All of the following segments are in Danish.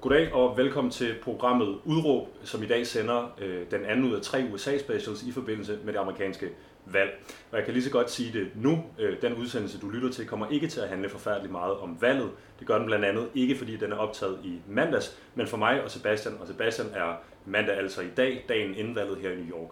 Goddag og velkommen til programmet Udråb, som i dag sender øh, den anden ud af tre USA-specials i forbindelse med det amerikanske valg. Og jeg kan lige så godt sige det nu. Øh, den udsendelse, du lytter til, kommer ikke til at handle forfærdeligt meget om valget. Det gør den blandt andet ikke, fordi den er optaget i mandags, men for mig og Sebastian. Og Sebastian er mandag altså i dag, dagen inden valget her i New York.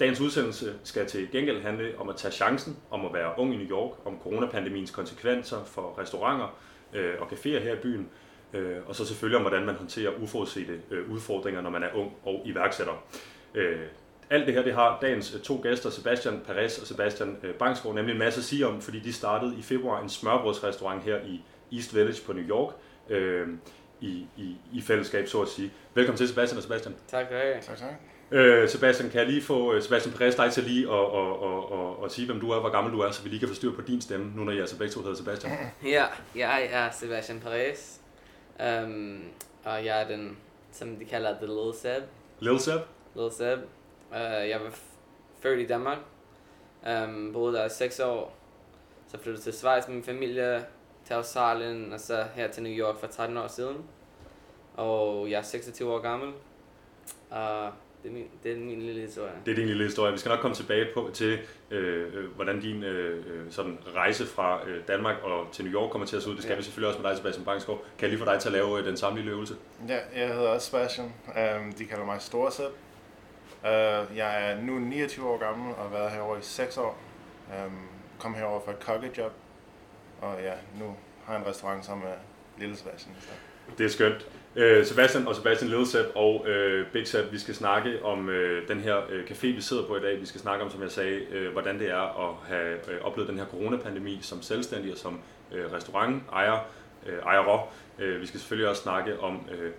Dagens udsendelse skal til gengæld handle om at tage chancen, om at være ung i New York, om coronapandemiens konsekvenser for restauranter øh, og caféer her i byen, øh, og så selvfølgelig om, hvordan man håndterer uforudsete øh, udfordringer, når man er ung og iværksætter. Øh, alt det her, det har dagens øh, to gæster, Sebastian Perez og Sebastian øh, Bangsgaard, nemlig en masse at sige om, fordi de startede i februar en smørbrødsrestaurant her i East Village på New York, øh, i, i, i fællesskab, så at sige. Velkommen til, Sebastian og Sebastian. Tak have. Tak, tak. Øh, Sebastian, kan jeg lige få Sebastian Perez dig til lige at, og, og, og, og sige, hvem du er, hvor gammel du er, så vi lige kan få styr på din stemme, nu når jeg altså begge to hedder Sebastian. Ja, jeg er Sebastian Perez, um, og jeg er den, som de kalder The Little Seb. Lil Seb? Little Seb. Uh, jeg var født i Danmark, um, boede der i 6 år, så flyttede til Schweiz med min familie, til Australien, og så her til New York for 13 år siden. Og jeg er 26 år gammel, og det er min, det er min lille historie. Det er din lille historie. Vi skal nok komme tilbage på til, øh, øh, hvordan din øh, øh, sådan rejse fra øh, Danmark og til New York kommer til at se ud. Det skal ja. Ja. vi selvfølgelig også med dig, Sebastian Bangsgaard. Kan jeg lige få dig til at lave øh, den samme lille øvelse? Ja, jeg hedder også Sebastian. Um, de kalder mig Storsæt. Uh, jeg er nu 29 år gammel og har været herovre i 6 år. Um, kom herover for et kokkejob. Og ja, nu har jeg en restaurant sammen med Lille Sebastian. Så. Det er skønt. Øh, Sebastian og Sebastian Ledsep og øh, Big Sep, vi skal snakke om øh, den her øh, café, vi sidder på i dag. Vi skal snakke om, som jeg sagde, øh, hvordan det er at have øh, oplevet den her coronapandemi som selvstændig og som øh, restaurantejer, øh, ejerer. Øh, vi skal selvfølgelig også snakke om, øh,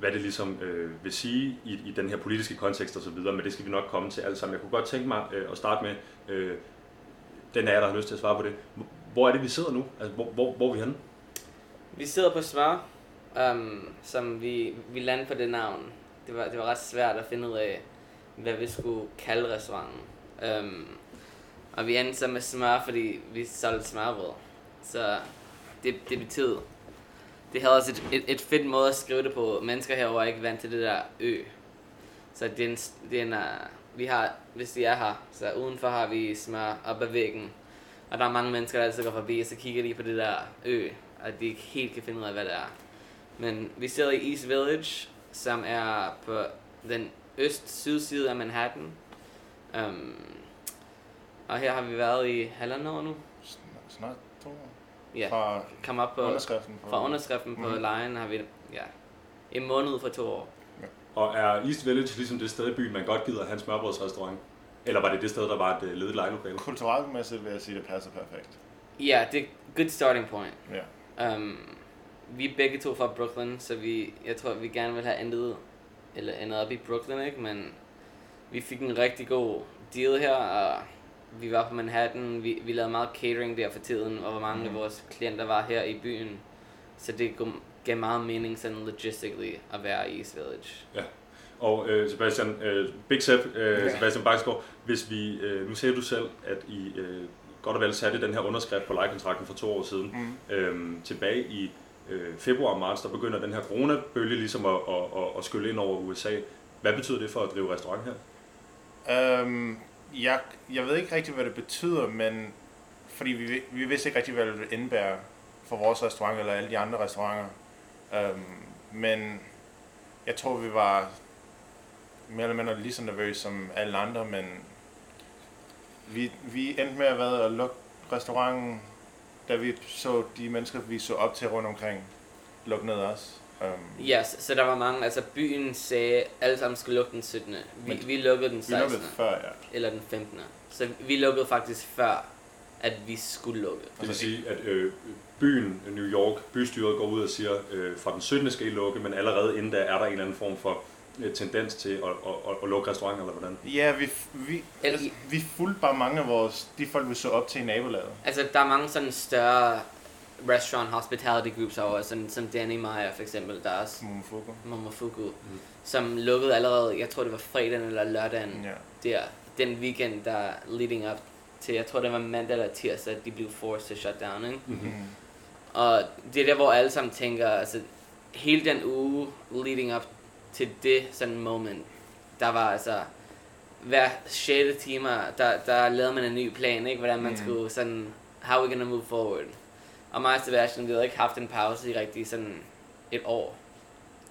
hvad det ligesom øh, vil sige i, i den her politiske kontekst osv., men det skal vi nok komme til alt sammen. Jeg kunne godt tænke mig øh, at starte med, øh, den af jer, der har lyst til at svare på det. Hvor er det, vi sidder nu? Altså, hvor, hvor, hvor er vi henne? Vi sidder på Svare um, som vi, vi landede på det navn. Det var, det var ret svært at finde ud af, hvad vi skulle kalde restauranten. Um, og vi endte så med smør, fordi vi solgte smørbrød. Så det, det betød, det havde også et, et, et fedt måde at skrive det på. Mennesker herover er ikke vant til det der ø. Så det er en, det er en, uh, vi har, hvis de er her, så udenfor har vi smør op ad væggen. Og der er mange mennesker, der altid går forbi, og så kigger de på det der ø, og de ikke helt kan finde ud af, hvad det er. Men vi sidder i East Village, som er på den øst-syd-side af Manhattan. Um, og her har vi været i halvandet år nu. Sn- Snart to år. Ja, Fra kom op på, underskriften. På, fra underskriften på Mhm. lejen har vi, ja, en måned for to år. Og er East Village ligesom det sted i byen, man godt gider have en smørbrødsrestaurant? Eller var det det sted, der var et øh, ledigt lejelokale? Kulturelt mæssigt vil jeg sige, at det passer perfekt. Ja, det er good starting point. Ja. Um, vi er begge to fra Brooklyn, så vi, jeg tror, vi gerne vil have endet, eller endet op i Brooklyn, ikke? Men vi fik en rigtig god deal her, og vi var på Manhattan, vi, vi lavede meget catering der for tiden, og hvor mange mm. af vores klienter var her i byen. Så det gav- gav meget mening sådan logistically at være i East Village. Og øh, Sebastian, øh, Big Sep, øh, Ja. Sebastian Baksgaard, hvis vi, øh, nu siger du selv, at I øh, godt og vel satte den her underskrift på lejekontrakten for to år siden. Mm. Øhm, tilbage i øh, februar og marts, der begynder den her coronabølge ligesom at, at, at, at skylle ind over USA. Hvad betyder det for at drive restaurant her? Øhm, jeg, jeg ved ikke rigtig, hvad det betyder, men fordi vi, vi vidste ikke rigtig, hvad det indebærer for vores restaurant eller alle de andre restauranter. Øhm, men jeg tror, vi var mere eller mindre lige så nervøse som alle andre, men vi, vi endte med at, være at lukke restauranten, da vi så de mennesker, vi så op til rundt omkring, lukke ned også. Um, Ja, så, så der var mange, altså byen sagde, alle sammen skulle lukke den 17. Vi, Men vi lukkede den vi 16. lukkede før, ja. eller den 15. Så vi lukkede faktisk før, at vi skulle lukke. Det vil sige, at øh, byen New York, bystyret går ud og siger, øh, fra den 17. skal I lukke, men allerede inden da er der en eller anden form for tendens til at, at, at, at lukke restauranter, eller hvordan? Ja, vi, vi, altså, vi fulgte bare mange af vores, de folk, vi så op til i nabolaget. Altså, der er mange sådan større restaurant hospitality groups over, sådan, som Danny Meyer for eksempel, der er også Momofuku. Momofuku, mm. som lukkede allerede, jeg tror det var fredagen eller lørdagen, Ja. der, den weekend, der leading up til, jeg tror det var mandag eller tirsdag, de blev forced to shut down, ikke? Mm-hmm. Mm. Og det er der, hvor alle sammen tænker, altså, hele den uge leading up til det sådan moment, der var altså hver 6. time, der, der lavede man en ny plan, ikke? Hvordan man mm. skulle sådan, how we gonna move forward. Og mig og Sebastian, vi havde ikke haft en pause i rigtig sådan et år.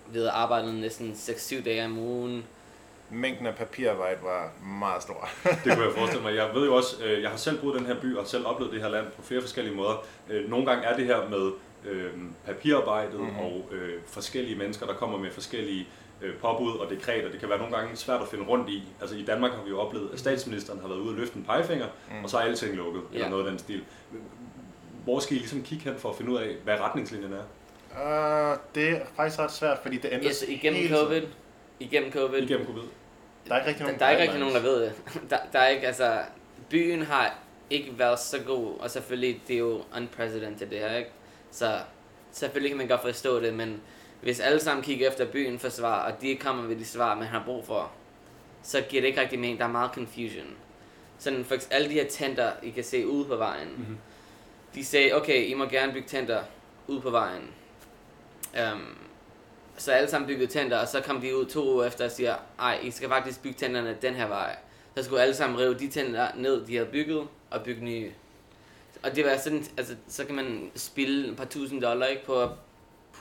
Vi havde arbejdet næsten 6-7 dage om ugen. Mængden af papirarbejde var meget stor. det kunne jeg forestille mig. Jeg ved jo også, øh, jeg har selv boet i den her by og selv oplevet det her land på flere forskellige måder. Øh, nogle gange er det her med øh, papirarbejdet mm-hmm. og øh, forskellige mennesker, der kommer med forskellige øh, påbud og dekreter. Det kan være nogle gange svært at finde rundt i. Altså i Danmark har vi jo oplevet, at statsministeren har været ude og løfte en pegefinger, mm. og så er alting lukket, ja. eller noget af den stil. Hvor skal I ligesom kigge hen for at finde ud af, hvad retningslinjen er? Uh, det er faktisk ret svært, fordi det ændres yes, igennem hele COVID. Igennem COVID. Igennem COVID. Der er ikke rigtig nogen, der, der er ikke rigtig nogen, der ved det. Der, der er ikke, altså, byen har ikke været så god, og selvfølgelig, det er jo unprecedented det her, ikke? Så selvfølgelig kan man godt forstå det, men hvis alle sammen kigger efter byen for svar, og de kommer med de svar, man har brug for, så giver det ikke rigtig mening. Der er meget confusion. Sådan for alle de her tenter, I kan se ude på vejen, mm-hmm. de sagde, okay, I må gerne bygge tenter ude på vejen. Um, så alle sammen byggede tenter, og så kom de ud to uger efter og siger, ej, I skal faktisk bygge tenterne den her vej. Så skulle alle sammen rive de tenter ned, de havde bygget, og bygge nye. Og det var sådan, altså, så kan man spille et par tusind dollar ikke, på at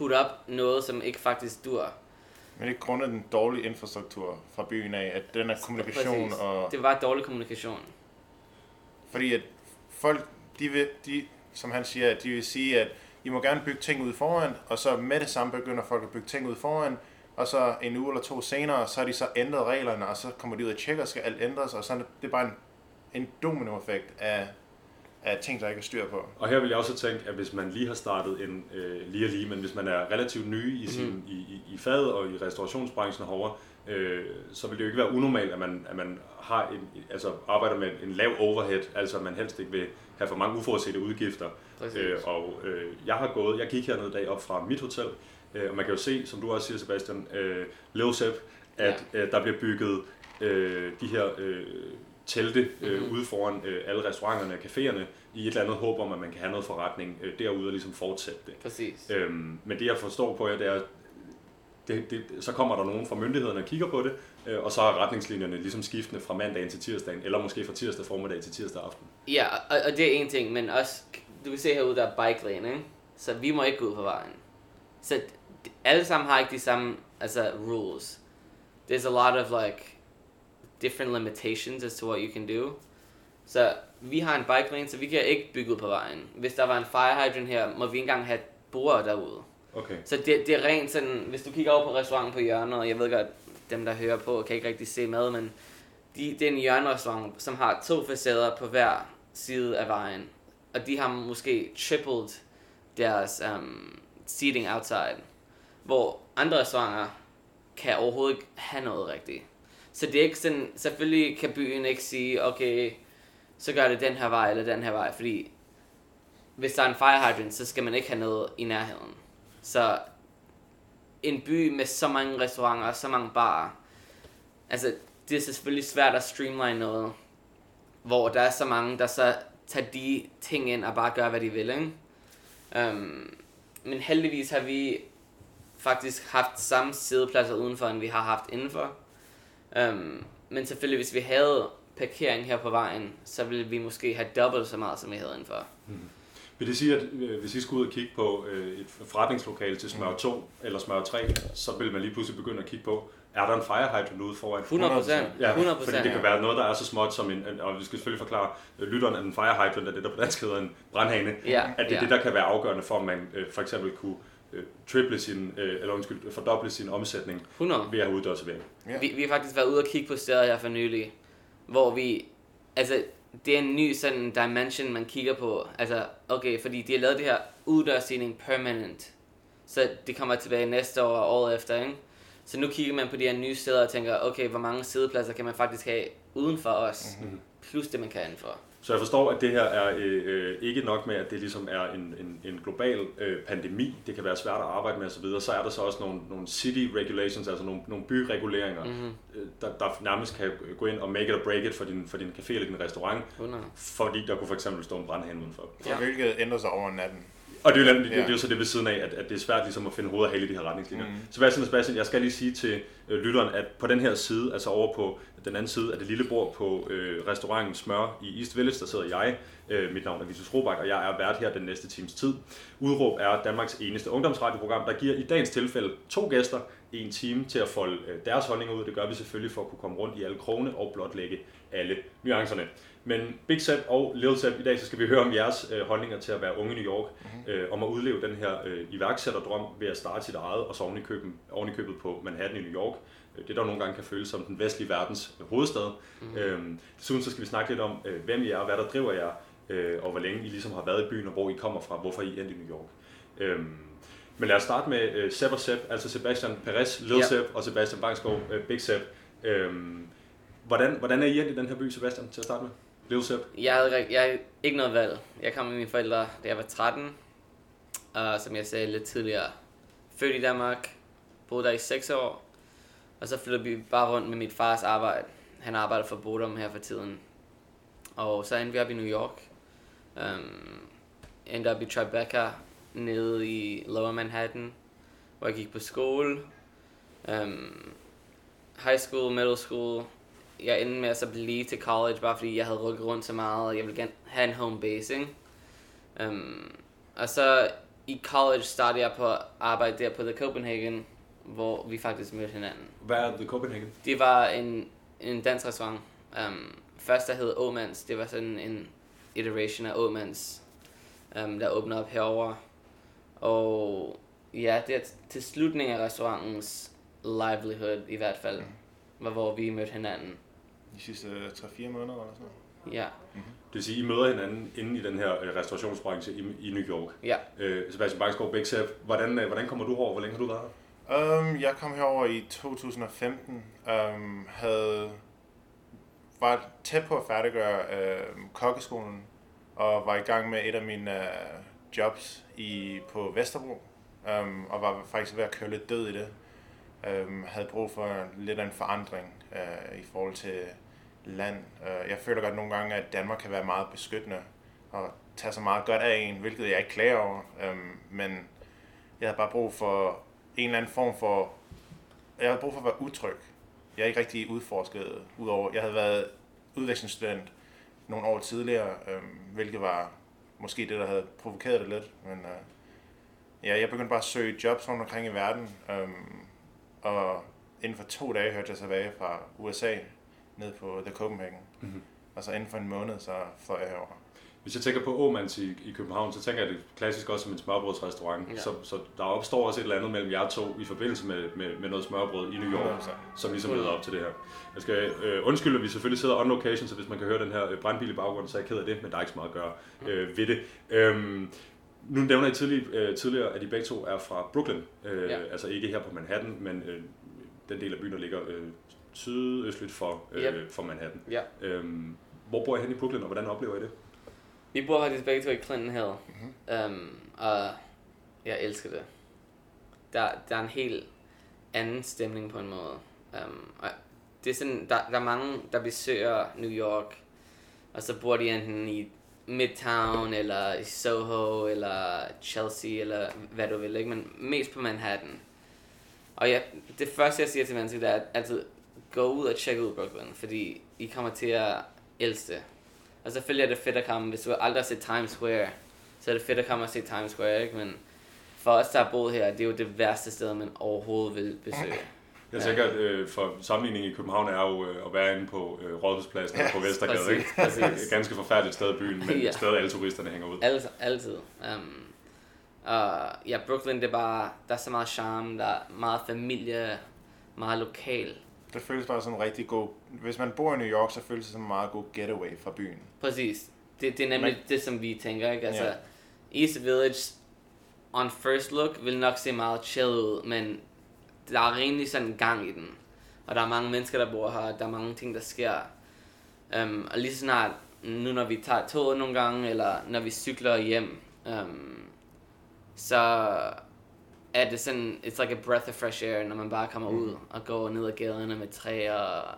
putte op noget, som ikke faktisk dur. Men det er grund af den dårlige infrastruktur fra byen af, at den er kommunikation Præcis. og... Det var dårlig kommunikation. Fordi at folk, de vil, de, som han siger, de vil sige, at I må gerne bygge ting ud foran, og så med det samme begynder folk at bygge ting ud foran, og så en uge eller to senere, så har de så ændret reglerne, og så kommer de ud og tjekker, skal alt ændres, og så det er bare en, en dominoeffekt af, af ting, der ikke er styr på. Og her vil jeg også tænke, at hvis man lige har startet en øh, lige og lige, men hvis man er relativt ny i, sin, mm. i, i, i faget og i restaurationsbranchen herovre, øh, så vil det jo ikke være unormalt, at man, at man har en, altså arbejder med en lav overhead, altså at man helst ikke vil have for mange uforudsete udgifter. Øh, og øh, jeg har gået, jeg gik hernede dag op fra mit hotel, øh, og man kan jo se, som du også siger, Sebastian, øh, Lil Sepp, at ja. øh, der bliver bygget øh, de her øh, telte øh, mm-hmm. ude foran øh, alle restauranterne og caféerne i et eller andet håb om, at man kan have noget forretning øh, derude og ligesom fortsætte det. Præcis. Øhm, men det jeg forstår på jer, det er, det, det, så kommer der nogen fra myndighederne og kigger på det, øh, og så er retningslinjerne ligesom skiftende fra mandag til tirsdag, eller måske fra tirsdag formiddag til tirsdag aften. Ja, og, og det er en ting, men også, du kan se herude, der er bike lane, ikke? så vi må ikke gå ud på vejen. Så alle sammen har ikke de samme altså, rules. There's a lot of like different limitations as to what you can do. Så vi har en bike lane, så vi kan ikke bygge ud på vejen. Hvis der var en fire hydrant her, må vi ikke engang have borde derude. Okay. Så det, det er rent sådan, hvis du kigger over på restauranten på hjørnet, og jeg ved godt, dem der hører på, kan ikke rigtig se mad, men de, det er en hjørnerestaurant, som har to facader på hver side af vejen. Og de har måske tripled deres um, seating outside. Hvor andre restauranter kan overhovedet ikke have noget rigtigt. Så det er ikke sådan, selvfølgelig kan byen ikke sige, okay, så gør det den her vej eller den her vej, fordi hvis der er en fire hydrant, så skal man ikke have noget i nærheden. Så en by med så mange restauranter og så mange barer, altså det er selvfølgelig svært at streamline noget, hvor der er så mange, der så tager de ting ind og bare gør, hvad de vil, ikke? Um, men heldigvis har vi faktisk haft samme sidepladser udenfor, end vi har haft indenfor. Um, men selvfølgelig, hvis vi havde parkering her på vejen, så ville vi måske have dobbelt så meget, som vi havde indenfor. Mm. Vil det sige, at øh, hvis I skulle ud og kigge på øh, et forretningslokale til smør 2 eller smør 3, så vil man lige pludselig begynde at kigge på, er der en fire hydrant ude foran? 100 procent. Ja, 100 fordi det kan være noget, der er så småt som en, og vi skal selvfølgelig forklare øh, lytteren, at en fire hydrant er det, der på dansk hedder en brandhane, ja, at det er ja. det, der kan være afgørende for, at man for eksempel kunne triple sin, øh, eller undskyld, fordoble sin omsætning 100. ved at have uddørservering. Ja. Vi, vi har faktisk været ude og kigge på steder her for nylig, hvor vi, altså det er en ny sådan dimension, man kigger på. Altså, okay, fordi de har lavet det her uddørsstigning permanent. Så det kommer tilbage næste år og året efter, ikke? Så nu kigger man på de her nye steder og tænker, okay, hvor mange sædepladser kan man faktisk have uden for os, mm-hmm. plus det man kan indenfor. Så jeg forstår, at det her er øh, øh, ikke nok med, at det ligesom er en, en, en global øh, pandemi. Det kan være svært at arbejde med osv. Så, så er der så også nogle, nogle city regulations, altså nogle, nogle byreguleringer, mm-hmm. der, der nærmest kan gå ind og make it or break it for din, for din café eller din restaurant. 100. Fordi der kunne for eksempel stå en brandhane udenfor. Ja. Hvilket ændrer sig over natten. Og det er, jo, det, det er jo så det ved siden af, at, at det er svært ligesom at finde hoved og hale i de her retningslinjer. Mm. Sebastian og Sebastian, jeg skal lige sige til øh, lytteren, at på den her side, altså over på den anden side af det lille bord på øh, restauranten Smør i East Village, der sidder jeg. Øh, mit navn er Vitus Robak, og jeg er vært her den næste times tid. Udråb er Danmarks eneste ungdomsradioprogram, der giver i dagens tilfælde to gæster en time til at folde øh, deres holdninger ud. Det gør vi selvfølgelig for at kunne komme rundt i alle krogene og blotlægge alle nuancerne. Men Big Sepp og Lil Sepp, i dag så skal vi høre om jeres øh, holdninger til at være unge i New York, mm-hmm. øh, om at udleve den her øh, iværksætterdrøm ved at starte sit eget, og så oven i, køben, oven i købet på Manhattan i New York. Øh, Det der nogle gange kan føles som den vestlige verdens hovedstad. Mm-hmm. Øhm, desuden så skal vi snakke lidt om, øh, hvem I er, hvad der driver jer, øh, og hvor længe I ligesom har været i byen, og hvor I kommer fra, hvorfor I endte i New York. Øhm, men lad os starte med øh, Sepp og Sepp, altså Sebastian Perez, Lil Ja. Sepp og Sebastian Bangskov, øh, Big Sepp. Øhm, hvordan, hvordan er I endt i den her by, Sebastian, til at starte med? Lil Sepp? Jeg havde, jeg havde ikke noget valg. Jeg kom med mine forældre, da jeg var 13. Og som jeg sagde lidt tidligere, født i Danmark, boede der i 6 år. Og så flyttede vi bare rundt med mit fars arbejde. Han arbejder for Bodum her for tiden. Og så endte vi op i New York. Um, endte op i Tribeca, nede i Lower Manhattan, hvor jeg gik på skole. Um, high school, middle school, jeg endte med at så blive til college, bare fordi jeg havde rykket rundt så meget, og jeg ville gerne have en home base, ikke? Um, og så i college startede jeg på at arbejde der på The Copenhagen, hvor vi faktisk mødte hinanden. Hvad er The Copenhagen? Det var en, en dansk restaurant. Um, først der hed Åmans, det var sådan en iteration af Åmans, um, der åbnede op herover. Og ja, det er til slutningen af restaurantens livelihood i hvert fald, var hvor vi mødte hinanden. De sidste 3-4 måneder eller sådan noget. Ja, Det vil sige, I møder hinanden inde i den her øh, restaurationsbranche i, i New York. ja. Øh, Sebastian Big Sepp, hvordan, øh, hvordan kommer du over? Hvor længe har du været her? Um, jeg kom herover i 2015. Um, havde var tæt på at færdiggøre uh, kokkeskolen og var i gang med et af mine uh, jobs i på Vesterbro. Um, og var faktisk ved at køre lidt død i det. Um, havde brug for lidt af en forandring uh, i forhold til land. Uh, jeg føler godt nogle gange, at Danmark kan være meget beskyttende og tage så meget godt af en, hvilket jeg ikke klager over. Um, men jeg havde bare brug for en eller anden form for... Jeg havde brug for at være utryg. Jeg er ikke rigtig udforsket, udover... Jeg havde været udvekslingsstudent nogle år tidligere, øhm, hvilket var måske det, der havde provokeret det lidt. Men øh, ja, jeg begyndte bare at søge jobs rundt omkring i verden. Øhm, og inden for to dage hørte jeg tilbage fra USA ned på The Copenhagen. Mhm. Mm-hmm. Og så inden for en måned, så fløj jeg herover. Hvis jeg tænker på Åmans i, i København, så tænker jeg det klassisk også som en smørbrødsrestaurant. Ja. Ja. Så, så der opstår også et eller andet mellem jer to i forbindelse med, med, med noget smørbrød i New York, 100%. som ligesom leder op til det her. Jeg skal øh, undskylde, at vi selvfølgelig sidder on location, så hvis man kan høre den her øh, brandbil i baggrunden, så er jeg ked af det, men der er ikke så meget at gøre øh, ved det. Øhm, nu nævner I tidlig, øh, tidligere, at I begge to er fra Brooklyn. Øh, Ja. ja. Altså ikke her på Manhattan, men øh, den del af byen, der ligger øh, sydøstligt for, øh, Yep. for Manhattan. ja. Øhm, hvor bor I hen i Brooklyn, og hvordan oplever I det? Vi bor faktisk begge to i Clinton Hill, mm-hmm. um, og jeg elsker det. Der, der er en helt anden stemning på en måde. Um, og det er sådan, der, der er mange, der besøger New York, og så bor de enten i Midtown, eller i Soho, eller Chelsea, eller hvad du vil, ikke? men mest på Manhattan. Og ja, det første, jeg siger til mennesker, det er altid gå ud og tjekke ud Brooklyn, fordi I kommer til at elske det. Og selvfølgelig er det fedt at komme, hvis du aldrig har set Times Square, så er det fedt at komme og se Times Square, ikke? Men for os, der har boet her, det er jo det værste sted, man overhovedet vil besøge. Jeg tænker, at øh, for sammenligning i København er jo øh, at være inde på øh, Rådhuspladsen ja, på Vestergade. præcis, Ikke? præcis. Et ganske forfærdeligt sted i byen, men Ja. sted, alle turisterne hænger ud. Altid, altid. Um, og ja, Brooklyn, det er bare, der er så meget charme, der er meget familie, meget lokal. Det føles bare som en rigtig god... Hvis man bor i New York, så føles det som en meget god getaway fra byen. Præcis. Det, det er nemlig Men- det, som vi tænker, ikke? Altså, Ja. East Village, on first look, vil nok se meget chill ud, men der er rimelig sådan gang i den. Og der er mange mennesker, der bor her, der er mange ting, der sker. Um, og lige snart, nu når vi tager toget nogle gange, eller når vi cykler hjem, um, så er det sådan, it's like a breath of fresh air, når man bare kommer Mhm. ud og går ned ad gaderne med træer og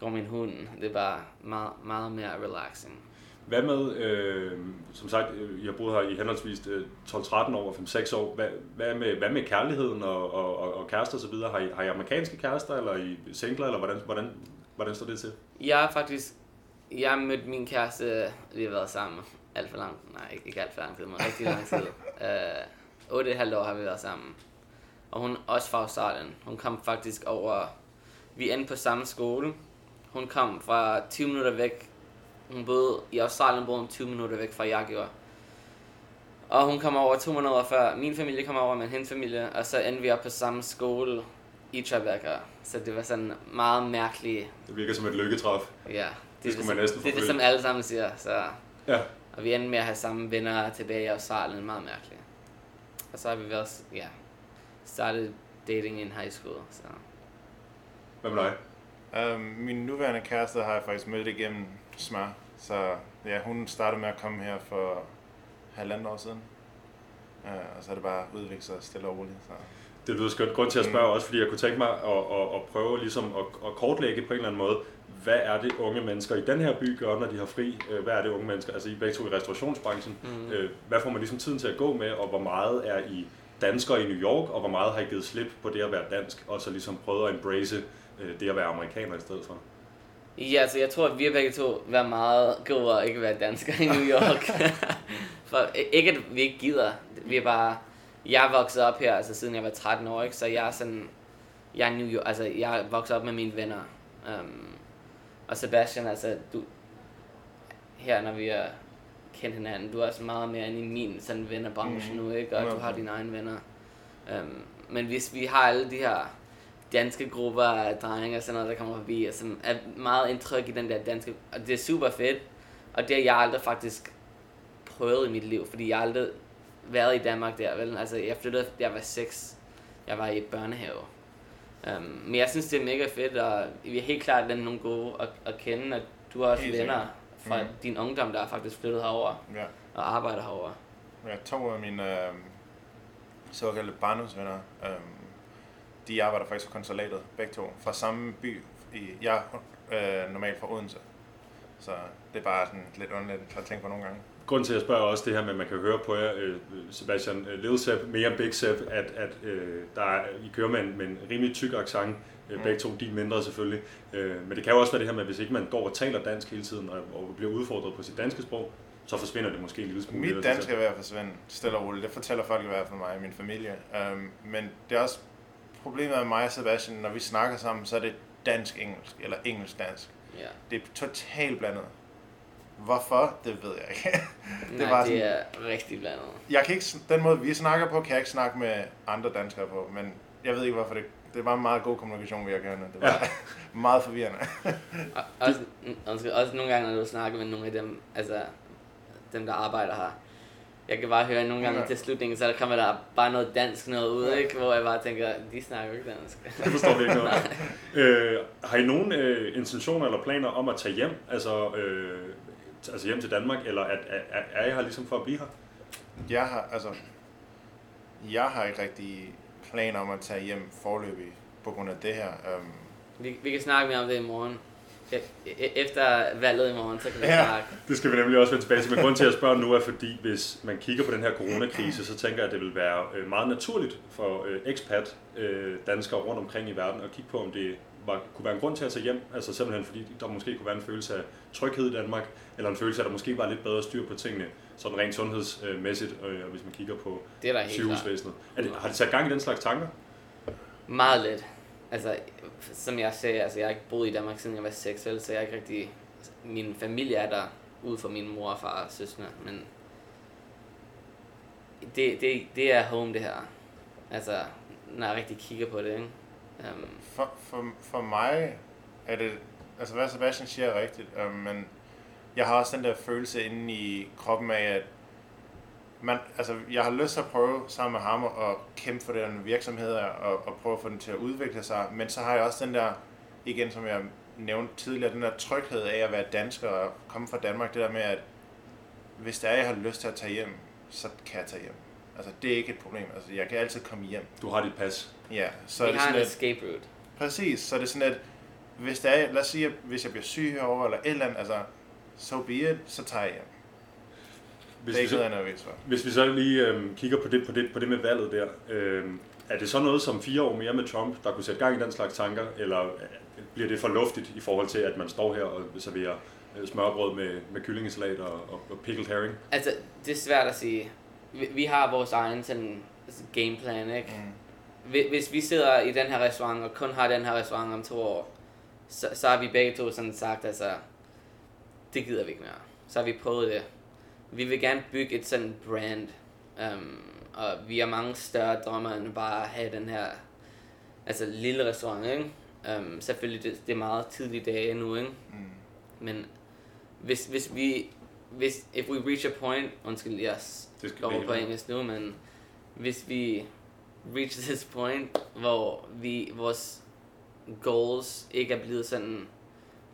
går med en hund. Det er bare meget, meget mere relaxing. Hvad med, øh, som sagt, øh, har boet her i henholdsvis øh, 12-13 år og 5-6 år. Hvad, hvad, med, hvad med kærligheden og, og, og, og kærester osv.? Har I, har I amerikanske kærester, eller er I singler, eller hvordan, hvordan, hvordan står det til? Jeg har faktisk... Jeg har mødt min kæreste, vi har været sammen alt for lang Nej, ikke, ikke alt for lang tid, men rigtig lang tid. uh, 8,5 år har vi været sammen. Og hun er også fra Australien. Hun kom faktisk over... Vi endte på samme skole. Hun kom fra 20 minutter væk. Hun boede i Australien, boede hun 20 minutter væk fra jeg gjorde. Og hun kom over to måneder før min familie kom over med hendes familie, og så endte vi op på samme skole i Tribeca. Så det var sådan meget mærkeligt. Det virker som et lykketræf. Ja, Det skulle man næsten det, er det, som alle sammen siger. Så. Ja. Og vi endte med at have samme venner tilbage i Australien. Meget mærkeligt. Og så har vi også, ja, startet dating in high school. Så. Hvad med dig? Um, min nuværende kæreste har jeg faktisk mødt igennem smør. Så ja, hun startede med at komme her for halvandet år siden. Uh, og så er det bare udviklet sig stille og roligt. Så. Det lyder skønt. Grund til at spørge også, fordi jeg kunne tænke mig at, at, at prøve ligesom at, at kortlægge på en eller anden måde, hvad er det unge mennesker i den her by gør, når de har fri? Øh, Hvad er det unge mennesker, altså I er begge to i restaurationsbranchen, Mm. hvad får man ligesom tiden til at gå med, og hvor meget er I danskere i New York, og hvor meget har I givet slip på det at være dansk, og så ligesom prøvet at embrace øh, det at være amerikaner i stedet for? Ja, så jeg tror, at vi har begge to været meget gode at ikke være danskere i New York. For ikke at vi ikke gider. Vi er bare... Jeg er vokset op her, altså siden jeg var 13 år, ikke? Så jeg er sådan... Jeg er New York, altså jeg er vokset op med mine venner. Um, og Sebastian, altså du... Her, når vi har kendt hinanden, du er også meget mere end i min sådan vennerbranche Mhm. nu, ikke? Og du har 100%. dine egne venner. Um, men hvis vi har alle de her danske grupper af drenge og sådan noget, der kommer forbi, og som er meget indtryk i den der danske, og det er super fedt, og det har jeg aldrig faktisk prøvet i mit liv, fordi jeg aldrig været i Danmark der, vel? Altså, jeg flyttede, jeg var 6, jeg var i børnehave. Um, men jeg synes, det er mega fedt, og vi er helt klart den nogle gode at, at kende, og du har også Helt venner sikkert. fra Mhm. din ungdom, der er faktisk flyttet herover Ja. og arbejder herover. Ja, to af mine øh, såkaldte barndomsvenner, øh, de arbejder faktisk på konsulatet, begge to, fra samme by. I, jeg er øh, normalt fra Odense, så det er bare sådan lidt underligt at tænke på nogle gange. Grunden til, at jeg spørger også det her med, at man kan høre på jer, øh, Sebastian, øh, Little Sepp, mere end Big Sepp, at, at øh, der er, I kører med en, med en rimelig tyk accent, øh, begge to, din mindre selvfølgelig. Øh, men det kan jo også være det her med, at hvis ikke man går og taler dansk hele tiden, og, og bliver udfordret på sit danske sprog, så forsvinder det måske en lille smule. Mit dansk er ved at forsvinde stille og roligt. Det fortæller folk i hvert fald mig og min familie. Um, men det er også problemet med mig og Sebastian, når vi snakker sammen, så er det dansk-engelsk eller engelsk-dansk. Ja. Det er totalt blandet. Hvorfor? Det ved jeg ikke. Det Nej, var det sådan- er rigtig blandet. jeg kan ikke, den måde vi snakker på, kan jeg ikke snakke med andre danskere på, men jeg ved ikke hvorfor det, det bare en meget god kommunikation, vi har kørende. Det var ja. meget forvirrende. Og, også, undskyld, også nogle gange, når du snakker med nogle af dem, altså dem, der arbejder her. Jeg kan bare høre nogle gange Ja. til slutningen, så der kommer der bare noget dansk noget ud, ikke? Hvor jeg bare tænker, de snakker ikke dansk. Det forstår vi ikke noget. øh, har I nogen øh, intentioner eller planer om at tage hjem, altså, øh, altså hjem til Danmark, eller at, er, er I her ligesom for at blive her? Jeg har, altså, jeg har ikke rigtig planer om at tage hjem forløbig på grund af det her. Um, Vi, vi kan snakke mere om det i morgen. E- Efter valget i morgen, så kan vi Ja. snakke. Det skal vi nemlig også vende tilbage til. Men grund til at spørge nu er, fordi hvis man kigger på den her coronakrise, så tænker jeg, at det vil være øh, meget naturligt for øh, expat øh, danskere rundt omkring i verden at kigge på, om det var, kunne være en grund til at tage hjem. Altså simpelthen fordi der måske kunne være en følelse af tryghed i Danmark, eller en følelse af, at der måske var lidt bedre styr på tingene, sådan rent sundhedsmæssigt, øh, og hvis man kigger på Det er sygehusvæsenet. Er det, har det sat gang i den slags tanker? Meget lidt. Altså, som jeg sagde, altså, jeg har ikke boet i Danmark siden jeg var 6, vel, så jeg er ikke rigtig... Min familie er der, ud fra min mor og far og søskende, men... Det, det, det er home, det her. Altså, når jeg rigtig kigger på det, ikke? Um, for, for, for mig er det, altså hvad Sebastian siger er rigtigt, um, men jeg har også den der følelse inde i kroppen af, at man, altså, jeg har lyst til at prøve sammen med ham at kæmpe for den virksomhed og, og prøve at få den til at udvikle sig, men så har jeg også den der, igen som jeg nævnte tidligere, den der tryghed af at være dansker og komme fra Danmark, det der med, at hvis det er, jeg har lyst til at tage hjem, så kan jeg tage hjem. Altså, det er ikke et problem. Altså, jeg kan altid komme hjem. Du har dit pas. Ja, så vi er det har sådan en et, escape route. Præcis, så er det sådan, at hvis der er, lad os sige, at hvis jeg bliver syg herovre, eller et eller andet, altså, so be it, så tager jeg hjem. Hvis det er vi, ikke noget, så, jeg er nervøs for. hvis vi så lige øh, kigger på det, på, det, på det med valget der, øh, er det så noget som fire år mere med Trump, der kunne sætte gang i den slags tanker, eller øh, bliver det for luftigt i forhold til, at man står her og serverer øh, smørbrød med, med kyllingesalat og, og, og pickled herring? Altså, det er svært at sige. Vi, vi har vores egen sådan, gameplan, ikke? Mm. Hvi- Hvis vi sidder i den her restaurant, og kun har den her restaurant om to år, så, så har vi begge to sådan sagt, altså, det gider vi ikke mere. Så har vi prøvet det. Vi vil gerne bygge et sådan brand, um, og vi har mange større drømmer end bare at have den her altså lille restaurant, ikke? Um, selvfølgelig, det, det er meget tidlige dage nu, ikke? Mm. Men hvis, hvis vi, hvis, if we reach a point, undskyld, jeg vi- på engelsk nu, men hvis vi reach this point, hvor vi, vores goals ikke er blevet sådan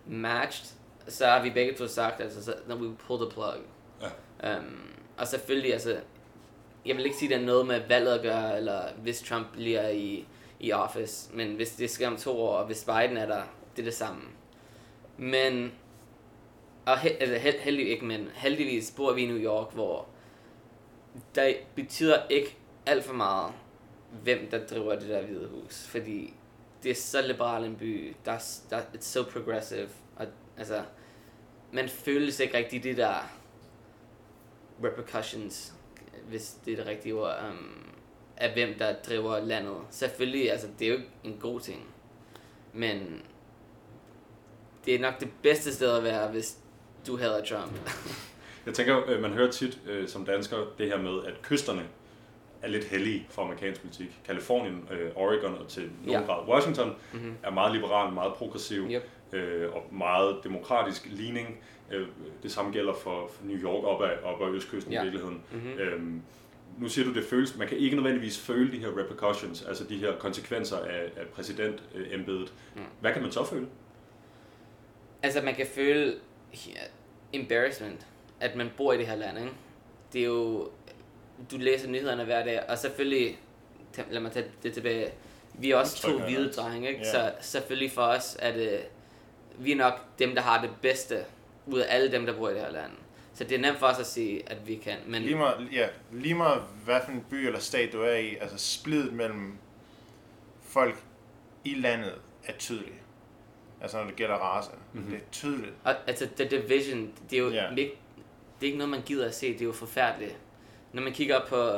matched, så har vi begge to sagt, altså, så, then we pull the plug. Ja. Um, og selvfølgelig, altså, jeg vil ikke sige, at det er noget med valget at gøre, eller hvis Trump bliver i, i office, men hvis det sker om to år, og hvis Biden er der, det er det samme. Men, og he, altså, held, heldig, ikke men, heldigvis bor vi i New York, hvor der betyder ikke alt for meget, hvem der driver det der hvide hus, fordi det er så liberal en by, der, der, it's so progressive, og altså, man føles ikke rigtig det der repercussions, hvis det er det rigtige ord, um, af hvem der driver landet. Selvfølgelig, altså, det er jo ikke en god ting, men det er nok det bedste sted at være, hvis du hader Trump. Jeg tænker, øh, man hører tit øh, som dansker det her med, at kysterne er lidt hellige for amerikansk politik. Kalifornien, øh, Oregon og til nogen Ja. grad Washington mm-hmm. er meget liberal, meget progressiv Yep. øh, og meget demokratisk ligning. Øh, det samme gælder for, for New York op ad, op ad østkysten Ja. i virkeligheden. Mm-hmm. Øhm, nu siger du, det føles, man kan ikke nødvendigvis føle de her repercussions, altså de her konsekvenser af, af præsidentembedet. Mm. Hvad kan man så føle? Altså, man kan føle embarrassment, at man bor i det her land, ikke? Det er jo... Du læser nyhederne hver dag, og selvfølgelig... Lad mig tage det tilbage. Vi er også to hvide drenge, ikke? Ja. Så selvfølgelig for os er det... Vi er nok dem, der har det bedste ud af alle dem, der bor i det her land. Så det er nemt for os at sige, at vi kan. Men Lige meget, ja, lige meget hvad for en by eller stat du er i, altså splidet mellem folk i landet er tydeligt. Altså når det gælder race. Mhm. Mm-hmm. Det er tydeligt. Og, altså, The Division, det er jo yeah. ikke, det er ikke noget, man gider at se. Det er jo forfærdeligt. Når man kigger op på...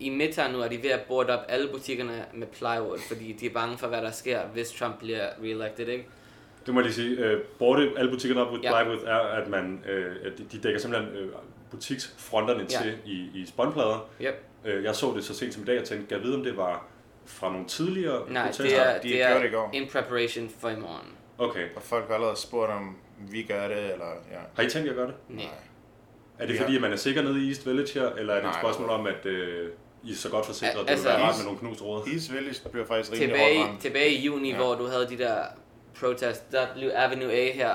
I Midtown nu er de ved at borde op alle butikkerne med plywood, fordi de er bange for, hvad der sker, hvis Trump bliver reelected, ikke? Det må jeg lige sige. Øh, borte alle butikkerne op with Ja. plywood er, at man, øh, at de, dækker simpelthen øh, butiksfronterne Ja. til i, i spåndplader. Yep. Øh, jeg så det så sent som i dag og tænkte, kan jeg vide, om det var fra nogle tidligere Nej, protester? det er, De det gjorde det i er går. in preparation for i morgen. Okay. Og folk har allerede spurgt om vi gør det, eller ja. Har I tænkt jer at gøre det? Nej. Er det Vi fordi, at man er sikker nede i East Village her, eller er det et Nej, spørgsmål om, at øh, I er så godt forsikret, at det Altså, vil være rart East- med nogle knust råd? East Village bliver faktisk rimelig Tilbage, hårdt ramt. tilbage i juni, Ja. hvor du havde de der protest, der blev Avenue A her,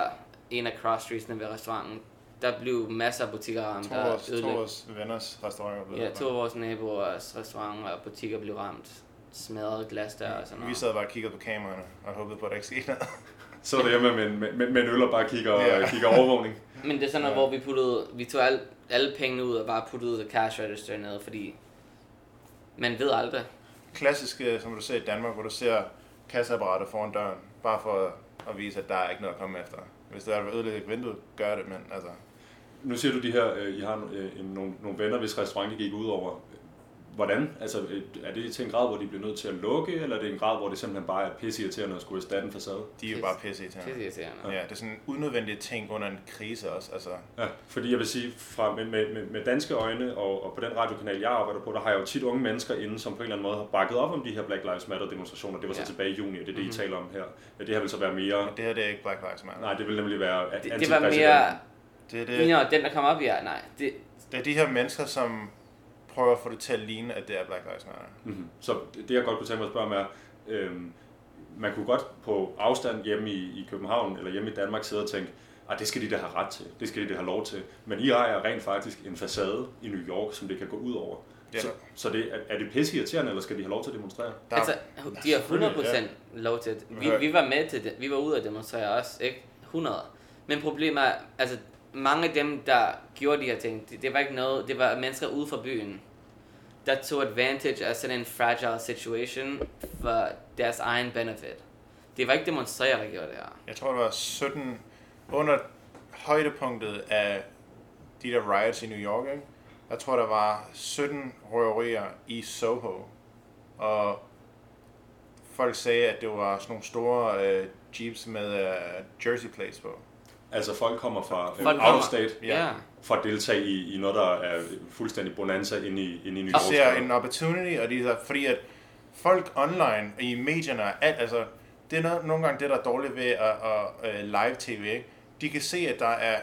en af cross streetsene ved restauranten, der blev masser af butikker ramt. To vores, to vores venners restauranter blev Ja, to af vores naboers restauranter og butikker blev ramt. Smadret glas der og sådan Vi noget. sad bare og kiggede på kameraerne og håbede på, at der ikke skete noget. Så er derhjemme med, med, med, med en øl og bare kigger, Ja. kigger overvågning. Men det er sådan noget, Ja. hvor vi puttede, vi tog alle, alle pengene ud og bare puttede the cash register ned, fordi man ved aldrig. Klassisk, øh, som du ser i Danmark, hvor du ser kasseapparater foran døren, bare for at vise, at der er ikke noget at komme efter. Hvis der er et ødelægge vinduet, gør det, men altså... Nu siger du de her, øh, I har øh, en, nogle, nogle venner, hvis restaurant gik ud over. Hvordan? Altså, øh, er det til en grad, hvor de bliver nødt til at lukke, eller er det en grad, hvor det simpelthen bare er pisseirriterende at skulle erstatte en facade? De er jo bare pisse til. Det er irriterende. Ja, det er sådan en unødvendig ting under en krise også. Altså, Ja, fordi jeg vil sige, fra, med, med, med- danske øjne og, og på den radiokanal, jeg arbejder på, der har jeg jo tit unge mennesker inde, som på en eller anden måde har bakket op om de her Black Lives Matter demonstrationer. Det var så Ja. tilbage i juni, og det er det, I Mhm. taler om her. Ja, det her vil så være mere... men det her det er ikke Black Lives Matter. Nej, det vil nemlig være Det, det var mere, Det er, det... Nå, den der kom op, ja, nej. Det, det er de her mennesker, som prøver at få det til at ligne, at det er Black Lives Matter. Mm-hmm. Så det, jeg godt kunne tænke mig at spørge om er, øhm, man kunne godt på afstand hjemme i, i København eller hjemme i Danmark sidde og tænke, at det skal de da have ret til, det skal de da have lov til. Men I ejer rent faktisk en facade i New York, som det kan gå ud over. Ja. Så, så det, er, er det pisse irriterende, eller skal de have lov til at demonstrere? Der, altså, de har 100% selvfølgelig, lov til det. Vi, vi var med til det. Vi var ude at demonstrere også, ikke? 100. Men problemet er, altså, mange af dem, der gjorde de her ting, det, det var ikke noget, det var mennesker ude fra byen, der tog advantage af sådan en fragile situation for deres egen benefit. Det var ikke demonstrerer, der gjorde det her. Jeg tror, det var 17 under højdepunktet af de der riots i New York, ikke? Jeg tror, der var 17 røverier i Soho. Og folk sagde, at det var sådan nogle store øh, jeeps med øh, jersey plates på. Altså folk kommer fra øh, Folk out of state Ja. For at deltage i, i noget, der er fuldstændig bonanza inde i, inde i New De ser York. en opportunity, og de er, fordi at folk online i medierne, alt, altså, det er noget, nogle gange det, der er dårligt ved at, at, at live tv, ikke? De kan se, at der er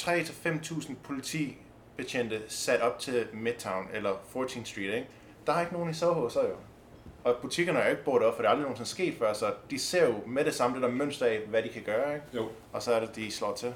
3-5.000 politibetjente sat op til Midtown eller 14th Street, ikke? Der er ikke nogen i Soho, så jo. Og butikkerne er ikke brugt op, for det er aldrig nogensinde sket før, så de ser jo med det samme det der mønster af, hvad de kan gøre, ikke? Jo. Og så er det, de slår til.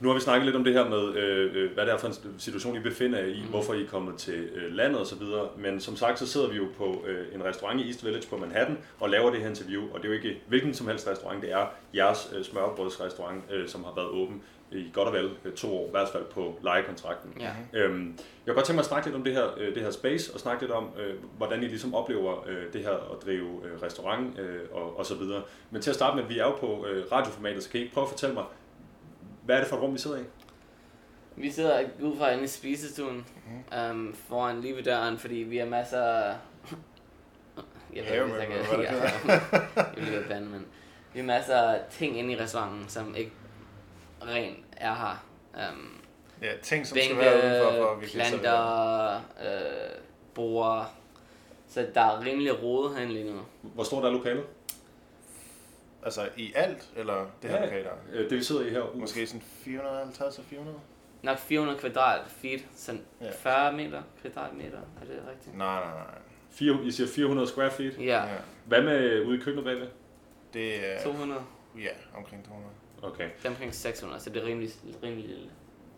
Nu har vi snakket lidt om det her med, øh, øh, hvad det er for en situation, I befinder jer i, mm. hvorfor I er kommet til øh, landet osv., men som sagt, så sidder vi jo på øh, en restaurant i East Village på Manhattan og laver det her interview, og det er jo ikke hvilken som helst restaurant, det er jeres øh, smørbrødsrestaurant, øh, som har været åben i godt og vel øh, to år, i hvert fald på lejekontrakten. Ja. Øhm, jeg kunne godt tænke mig at snakke lidt om det her, øh, det her space, og snakke lidt om, øh, hvordan I ligesom oplever øh, det her at drive øh, restaurant øh, og, og så videre. Men til at starte med, vi er jo på øh, radioformatet, så kan I ikke prøve at fortælle mig, hvad er det for et rum, vi sidder i? Vi sidder ud fra inde i spisestuen um, foran lige ved døren, fordi vi har masser af... Jeg ved ikke, hvis jeg kan... Jeg vil lige bande, men... Vi har masser af ting inde i restauranten, som ikke rent er her. Um, Ja, ting, som skal være udenfor, for bænke, vi planter, øh, bord. Så der er rimelig rodet herinde lige nu. Hvor stort er lokalet? Altså i alt, eller det her Ja, lokale? Øh, Det vi sidder i her. Måske sådan 450 og 400? Nok 400 kvadrat feet, sådan Ja. 40 meter kvadratmeter, er det rigtigt? Nej, nej, nej. Fire, I siger 400 square feet. Ja, Ja. Hvad med ude i køkkenet bagved? Det er 200, ja, omkring 200. Okay. det er omkring 600, så det er rimelig, rimelig lille.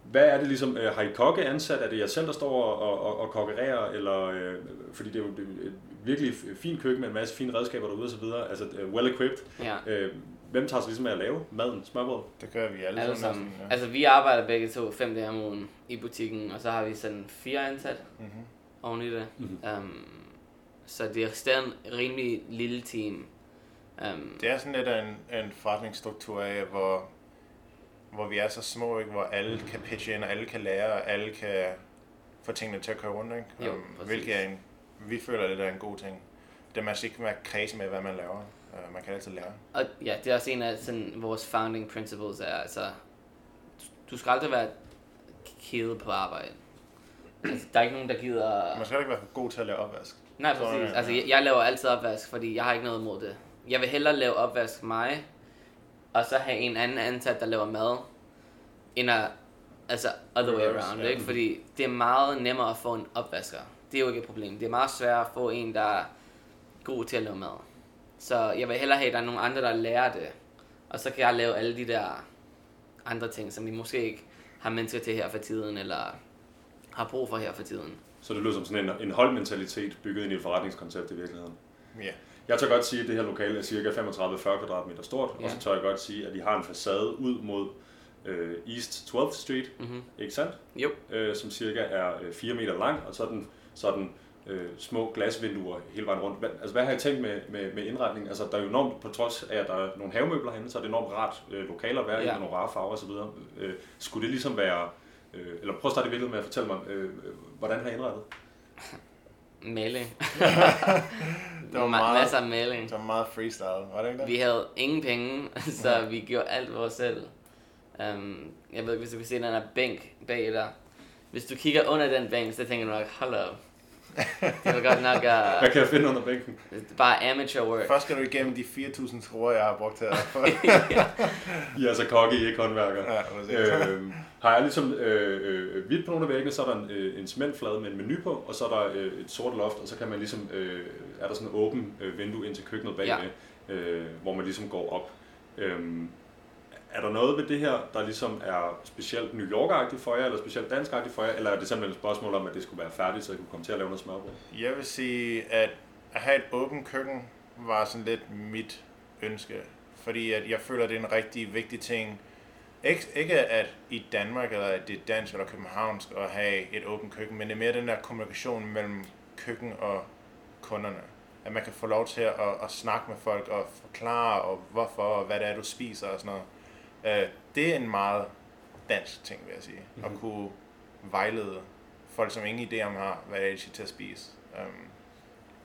Hvad er det ligesom, øh, har I kokke ansat? Er det jer selv, der står og, og, og kokkererer? Eller, øh, fordi det er jo et virkelig fint køkken med en masse fine redskaber derude og så videre. Altså øh, well equipped. Ja, Øh, hvem tager sig ligesom med at lave maden, smørbrød? Det gør vi alle, alle sammen. sammen. næsten, Altså vi arbejder begge to fem dage om ugen i butikken, og så har vi sådan fire ansat Ja. Mm-hmm. oven i det. Mhm. Um, så det er stadig en rimelig lille team. Um, Det er sådan lidt af en, en forretningsstruktur af, hvor, hvor vi er så små, ikke? hvor alle kan pitche ind, og alle kan lære, og alle kan få tingene til at køre rundt. Ikke? Jo, Um, hvilket er en, vi føler, det er en god ting. Det man skal ikke være kredsen med, hvad man laver. Uh, man kan altid lære. Og ja, det er også en af sådan, vores founding principles er, altså, du, skal aldrig være kede på arbejde. Altså, der er ikke nogen, der gider... Man skal ikke være for god til at lave opvask. Nej, præcis. ja. Altså, jeg, jeg laver altid opvask, fordi jeg har ikke noget imod det. Jeg vil hellere lave opvask mig, og så have en anden ansat, der laver mad, end at, altså, other way around, ja. ikke? Fordi det er meget nemmere at få en opvasker. Det er jo ikke et problem. Det er meget sværere at få en, der er god til at lave mad. Så jeg vil hellere have, at der er nogle andre, der lærer det. Og så kan jeg lave alle de der andre ting, som vi måske ikke har mennesker til her for tiden, eller har brug for her for tiden. Så det lyder som sådan en, en holdmentalitet bygget ind i et forretningskoncept i virkeligheden. Ja. Jeg tør godt sige, at det her lokale er cirka 35-40 kvadratmeter stort, ja. og så tør jeg godt sige, at de har en facade ud mod øh, East 12th Street, Mhm. ikke sandt? Jo. Øh, som cirka er øh, 4 meter lang, og så er den, så er den øh, små glasvinduer hele vejen rundt. Hvad, altså, hvad har I tænkt med, med, med indretning? Altså, der er jo enormt, på trods af, at der er nogle havemøbler herinde, så er det enormt rart øh, lokaler at være i, Ja. med nogle rare farver osv. Øh, skulle det ligesom være... Øh, eller prøv at starte i virkeligheden med at fortælle mig, øh, øh, hvordan har I indrettet? Maling. Det var meget- Masser af maling. Det var meget freestyle, var det ikke det? Vi havde ingen penge, så vi gjorde alt vores selv. Um, jeg ved ikke, hvis du kan se den her bænk bag dig. Hvis du kigger under den bænk, så tænker du nok, hold op. Det var godt nok Hvad uh, kan jeg finde under bænken? bare amateur work. Først skal du igennem de 4.000 skruer, jeg har brugt her. I er altså kokke, I er ikke håndværkere. ja, øh, har jeg ligesom øh, øh, hvidt på nogle af væggene, så er der en, øh, en cementflade med en menu på, og så er der øh, et sort loft, og så kan man ligesom, øh, er der sådan en åben øh, vindue ind til køkkenet bagved, ja. øh, hvor man ligesom går op. Øh, er der noget ved det her, der ligesom er specielt New York-agtigt for jer, eller specielt dansk-agtigt for jer, eller er det simpelthen et spørgsmål om, at det skulle være færdigt, så I kunne komme til at lave noget smørbrød? Jeg vil sige, at at have et åbent køkken var sådan lidt mit ønske. Fordi at jeg føler, at det er en rigtig vigtig ting Ikke, ikke at i Danmark, eller at det er dansk eller københavnsk at have et åbent køkken, men det er mere den der kommunikation mellem køkken og kunderne. At man kan få lov til at, at snakke med folk og forklare, og hvorfor, og hvad det er, du spiser og sådan noget. Øh, det er en meget dansk ting, vil jeg sige. Mm-hmm. At kunne vejlede folk, som ingen idé om har, hvad det er, de skal til at spise. Um,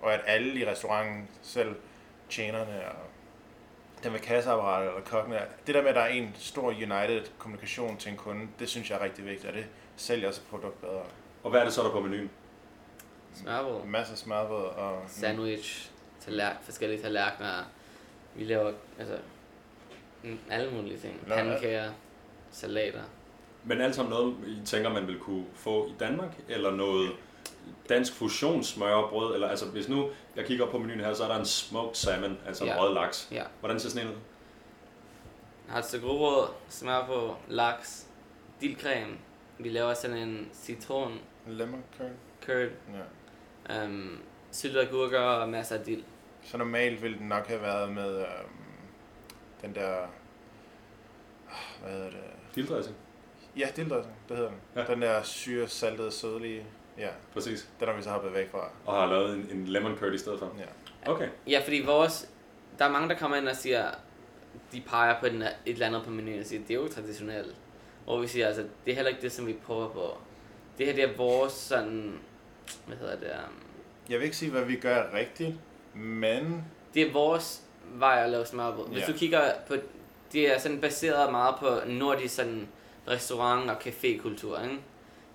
og at alle i restauranten, selv tjenerne og dem med kasseapparatet eller kokkene, det der med, at der er en stor united kommunikation til en kunde, det synes jeg er rigtig vigtigt, og det sælger også produkt bedre. Og hvad er det så, der er på menuen? Smørbrød, Masser af smørbrød og... sandwich, tallerk, forskellige tallerkener. Vi laver altså alle mulige ting. Pandekager, salater. Men alt sammen noget, I tænker, man vil kunne få i Danmark? Eller noget dansk fusionssmørbrød? Eller altså, hvis nu jeg kigger op på menuen her, så er der en smoked salmon, altså Ja. rød laks. Ja. Hvordan ser sådan en ud? Har et stykke rugbrød, smør på, laks, dildcreme. Vi laver sådan en citron Lemon curd. curd, Ja. um, syltede agurker og masser af dild. Så normalt ville den nok have været med øhm, den der... Hvad hedder det? Dildressing? Ja, dilddressing, det hedder den. Ja. Ja. Den der syre, saltede, sødlige... Ja, Præcis. den har vi så hoppet væk fra. Og har lavet en, en lemon curd i stedet for? Ja. Okay. Ja, fordi vores... Der er mange, der kommer ind og siger, de peger på den, et eller andet på menuen og siger, det er jo traditionelt. Hvor vi siger, altså, det er heller ikke det, som vi prøver på. Det her, det er vores sådan... Hvad hedder det? Um, Jeg vil ikke sige, hvad vi gør rigtigt, men det er vores vej at lave smørbrød. Hvis Ja. du kigger på... Det er sådan baseret meget på nordisk sådan restaurant- og cafékultur, ikke?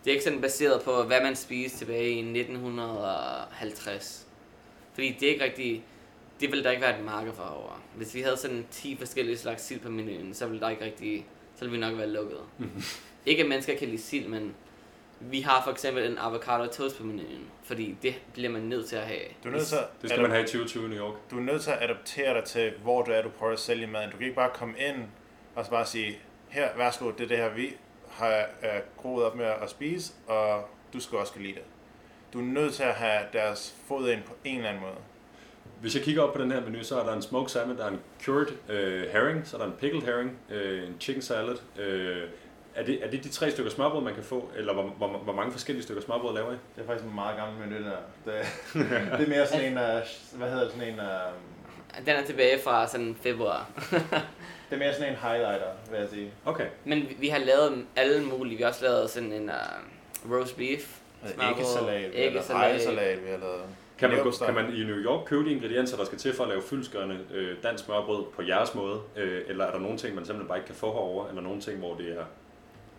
Det er ikke sådan baseret på, hvad man spiste tilbage i 1950. Fordi det er ikke rigtig... Det ville der ikke være et marked for over. Hvis vi havde sådan 10 forskellige slags sild på menuen, så ville der ikke rigtig... Så ville vi nok være lukket. ikke at mennesker kan lide sild, men vi har for eksempel en avocado toast på menuen. Fordi det bliver man nødt til at have. du er nødt til, Det skal man have i 2020 i New York. du er nødt til at adaptere dig til, hvor du er, du prøver at sælge maden. Du kan ikke bare komme ind og så bare sige, her, værsgo, det er det her, vi har øh, groet op med at spise, og du skal også kunne lide det. Du er nødt til at have deres fod ind på en eller anden måde. Hvis jeg kigger op på den her menu, så er der en smoked salmon, der er en cured øh, herring, så er der en pickled herring, øh, en chicken salad. Øh, er, det, er det de tre stykker smørbrød, man kan få, eller hvor, hvor, hvor mange forskellige stykker smørbrød laver I? Det er faktisk en meget gammel menu, der. Det, det er mere sådan en, uh, hvad hedder det, sådan en, uh, Den er tilbage fra sådan februar. det er mere sådan en highlighter, vil jeg sige. Okay. Men vi, vi har lavet alle mulige. Vi har også lavet sådan en uh, roast beef. smørbrød, Æggesalat, vi har lavet æggesalat. vi har lavet. Kan man, gå, leverpostej. kan man i New York købe de ingredienser, der skal til for at lave fyldskørende øh, dansk smørbrød på jeres måde? Øh, eller er der nogle ting, man simpelthen bare ikke kan få herover, eller nogle ting, hvor det er...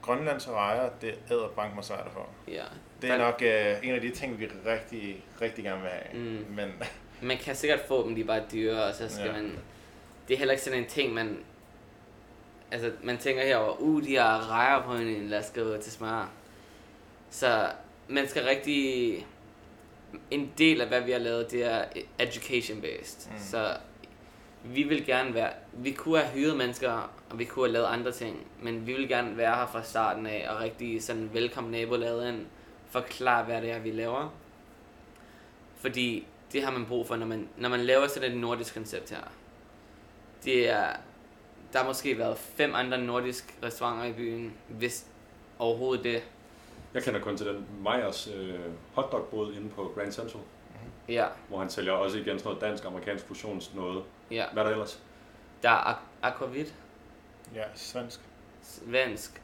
Grønlands rejer, det æder bank mig svært for. Ja. Det er nok uh, en af de ting, vi rigtig, rigtig gerne vil have. Mm. Men Man kan sikkert få dem, de er bare dyre, og så skal Ja. man... Det er heller ikke sådan en ting, man... Altså, man tænker herover, uh, de har rejer på en, lad os gå til smør. Så man skal rigtig... En del af, hvad vi har lavet, det er education-based. Mm. Så vi vil gerne være... Vi kunne have hyret mennesker, og vi kunne have lavet andre ting, men vi vil gerne være her fra starten af, og rigtig sådan velkommen nabolaget ind, forklare, hvad det er, vi laver. Fordi det har man brug for, når man, når man laver sådan et nordisk koncept her. Det er, der har måske været fem andre nordiske restauranter i byen, hvis overhovedet det. Jeg kender kun til den Meyers øh, hotdogbrød inde på Grand Central, Ja, hvor han sælger også igen sådan noget dansk-amerikansk fusions noget. ja. Hvad er der ellers? Der er Ak- Aquavit, ja, svensk. svensk,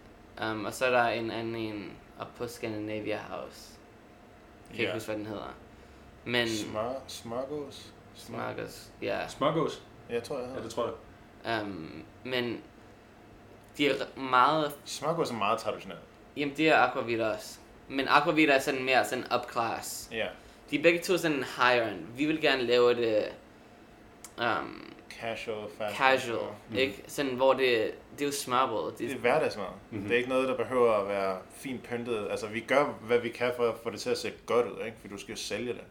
um, og så er der en anden en op på Scandinavia House. Jeg kan ikke Ja. huske, hvad den hedder. Men Smør, smørgås. Smarkers, ja. Smørgås? Jeg tror, jeg Ja, det tror jeg. Um, men de er meget Smørgås er meget traditionelt. Jamen, det er Aquavit også. Men Aquavit er sådan mere sådan upclass. Ja. De er begge to sådan higher end. Vi vil gerne lave det um, Casual, fast. casual, Mm. ikke? Sådan, hvor det, det er jo smørbrød. Det er Det, hverdagsmad. Mhm. Mm-hmm. Det er ikke noget, der behøver at være fint pyntet. Altså, vi gør, hvad vi kan for at få det til at se godt ud, ikke? For du skal jo sælge det.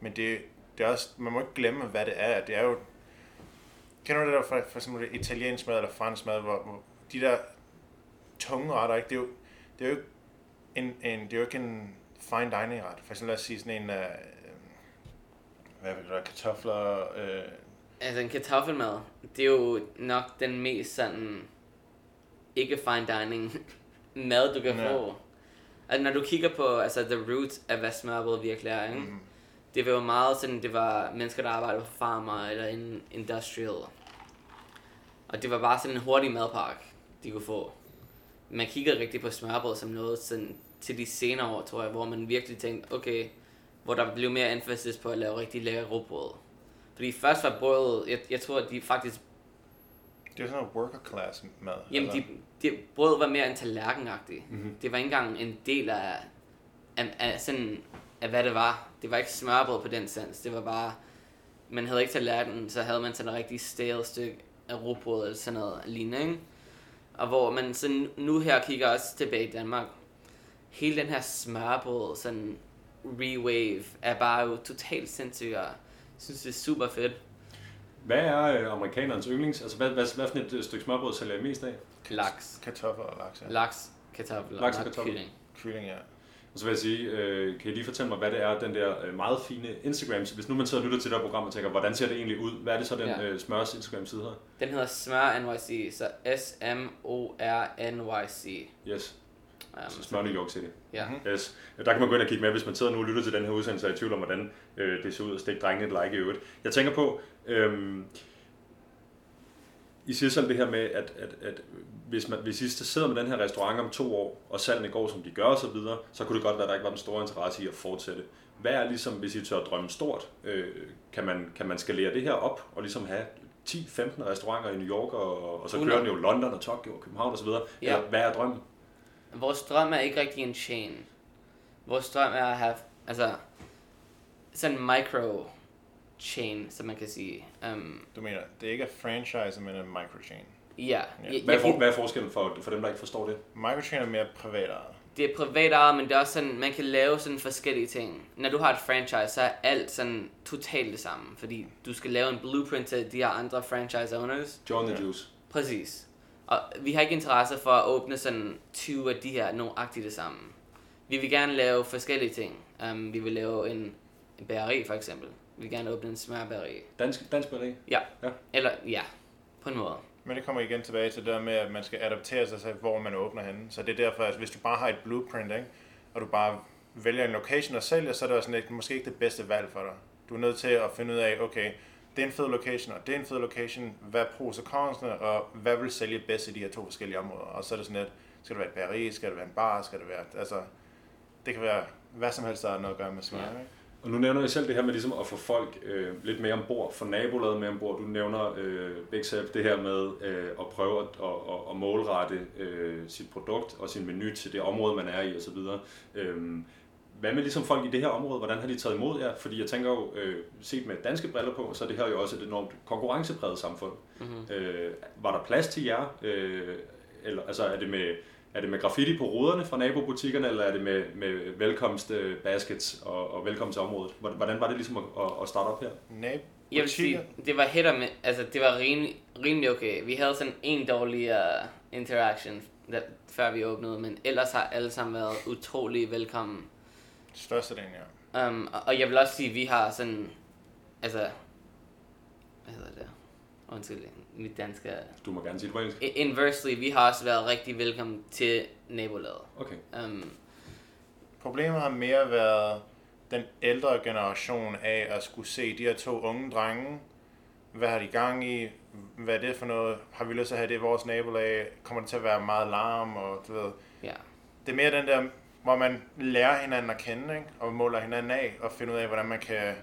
Men det, det er også, man må ikke glemme, hvad det er. Det er jo... Kender du det der for, for eksempel italiensk mad eller fransk mad, hvor, hvor de der tunge retter, ikke? Det er jo, det er jo ikke en, en, det er jo ikke en fine dining ret. For eksempel lad os sige sådan en, uh, hvad vil det være, kartofler, uh, altså en kartoffelmad, det er jo nok den mest sådan ikke fine dining mad, du kan Ja. få. Altså, når du kigger på altså, the root af, hvad smørbrød virkelig er, ikke? Mhm. det var jo meget sådan, det var mennesker, der arbejdede på farmer eller in industrial. Og det var bare sådan en hurtig madpakke, de kunne få. Man kiggede rigtig på smørbrød som noget sådan, til de senere år, tror jeg, hvor man virkelig tænkte, okay, hvor der blev mere emphasis på at lave rigtig lækker råbrød. Fordi først var brødet, jeg, jeg tror, at de faktisk, Det er sådan noget worker class mad. jamen altså. de, de, brødet var mere en tallerkenagtig. Mhm. Det var ikke engang en del af, af, af, sådan, af hvad det var. Det var ikke smørbrød på den sens. Det var bare, man havde ikke tallerken, så havde man sådan et rigtig stale stykke af råbrød eller sådan noget lignende, ikke? Og hvor man sådan nu her kigger også tilbage i Danmark. Hele den her smørbrød, sådan rewave, er bare jo totalt sindssygt, og jeg synes det er super fedt. Hvad er øh, amerikanernes yndlings? Altså, hvad, hvad, hvad for et øh, stykke smørbrød sælger I mest af? Laks, Kartoffer og laks, ja. laks, kartofler, Laks og nok kartofler. kylling. Kylling, ja. Og så vil jeg sige, øh, kan I lige fortælle mig, hvad det er, den der øh, meget fine Instagram, hvis nu man sidder og lytter til det her program og tænker, hvordan ser det egentlig ud? Hvad er det så, den Ja. øh, smørs Instagram-side her? Den hedder Smør NYC, så S-M-O-R-N-Y-C. Yes, Um, så smør New York City. ja. Mhm. Yes. Der kan man gå ind og kigge med, hvis man sidder nu og lytter til den her udsendelse og er i tvivl om, hvordan øh, det ser ud og stikke drengene et like i øvrigt. Jeg tænker på, øhm, I siger selv det her med, at, at, at hvis, man, hvis I sidder med den her restaurant om to år, og salgene går, som de gør og så videre, så kunne det godt være, at der ikke var den store interesse i at fortsætte. Hvad er ligesom, hvis I tør drømme stort, øh, kan, man, kan man skalere det her op og ligesom have 10-15 restauranter i New York, og, og så kører 100. den jo London og Tokyo og København og så videre. Ja. Eller hvad er drømmen? Vores drøm er ikke rigtig en chain. Vores drøm er at have, altså, sådan en micro chain, som man kan sige. Um, Du mener, det er ikke er franchise, men en microchain. ja, Ja. jeg, Hvad er, for, hvad er forskellen for, for dem, der ikke forstår det? Microchain er mere privat ejet. det er privat ejet, men det er også sådan, man kan lave sådan forskellige ting. Når du har et franchise, så er alt sådan totalt det samme, fordi du skal lave en blueprint til de her andre franchise owners. John the Ja. Juice. Præcis. Og vi har ikke interesse for at åbne sådan 20 af de her nøjagtigt det samme. Vi vil gerne lave forskellige ting. Um, vi vil lave en, en bageri for eksempel. Vi vil gerne åbne en smørbageri. Dansk, dansk bageri. Ja. Ja. Eller ja, på en måde. Men det kommer igen tilbage til det der med, at man skal adaptere sig til, hvor man åbner henne. Så det er derfor, at hvis du bare har et blueprint, ikke? og du bare vælger en location og sælger, så er det også sådan, ikke, måske ikke det bedste valg for dig. Du er nødt til at finde ud af, okay, det er en fed location, og det er en fed location. Hvad pros og cons'ene, og hvad vil sælge bedst i de her to forskellige områder? Og så er det sådan lidt, skal det være et bageri, skal det være en bar, skal det være, altså, det kan være hvad som helst, der har noget at gøre med smør, Ja. Og nu nævner jeg selv det her med ligesom at få folk øh, lidt mere ombord, få nabolaget med ombord. Du nævner, øh, Big Sepp, det her med øh, at prøve at, at, at, at målrette øh, sit produkt og sin menu til det område, man er i osv. Øh, hvad med ligesom folk i det her område? Hvordan har de taget imod jer? Fordi jeg tænker jo, øh, set med danske briller på, så er det her jo også et enormt konkurrencepræget samfund. Mm-hmm. Øh, var der plads til jer? Øh, eller, altså er det med er det med graffiti på ruderne fra nabobutikkerne, eller er det med, med velkomst øh, baskets og, og velkomst til området? Hvordan hvordan var det ligesom at, at, starte op her? Nab, Jeg vil sige, det var hætter med, altså det var rimelig, rimelig okay. Vi havde sådan en dårlig uh, interaction, da, før vi åbnede, men ellers har alle sammen været utrolig velkommen. Størstedelen, ja. Um, og- og jeg vil også sige, at vi har sådan, altså, hvad hedder det? Undskyld, mit danske er... Du må gerne sige det på engelsk. Inversely, vi har også været rigtig velkommen til nabolaget. Okay. Um, Problemet har mere været den ældre generation af at skulle se de her to unge drenge. Hvad har de gang i? Hvad er det for noget? Har vi lyst til at have det i vores nabolag? Kommer det til at være meget larm? Og du ved, ja. det er mere den der, hvor man lærer hinanden at kende, ikke? og måler hinanden af, og finder ud af, hvordan man kan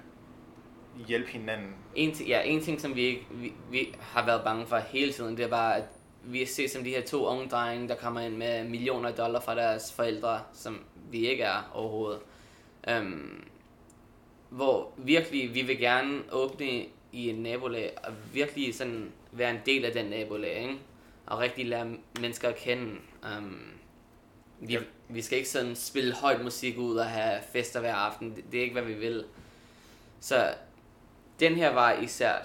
hjælpe hinanden. En, ti- ja, en ting, som vi, ikke, vi, vi har været bange for hele tiden, det er bare, at vi ser som de her to unge drenge, der kommer ind med millioner af dollar fra deres forældre, som vi ikke er overhovedet. Um, hvor virkelig, vi vil gerne åbne i en nabolag, og virkelig sådan være en del af den nabolag, ikke? og rigtig lære mennesker at kende. Um, vi, Ja. Vi skal ikke sådan spille højt musik ud og have fester hver aften. Det, det er ikke, hvad vi vil. Så den her var især,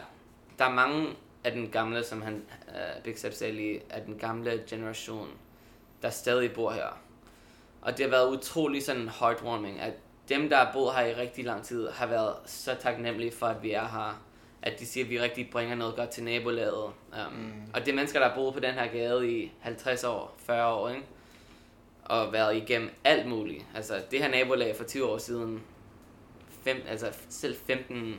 der er mange af den gamle, som han, uh, Big Sepp sagde lige, af den gamle generation, der stadig bor her. Og det har været utrolig sådan heartwarming, at dem, der har boet her i rigtig lang tid, har været så taknemmelige for, at vi er her. at de siger, at vi rigtig bringer noget godt til nabolaget. Um, mm. Og det er mennesker, der har boet på den her gade i 50 år, 40 år, ikke? Og været igennem alt muligt. Altså, det her nabolag for 20 år siden, fem, altså selv 15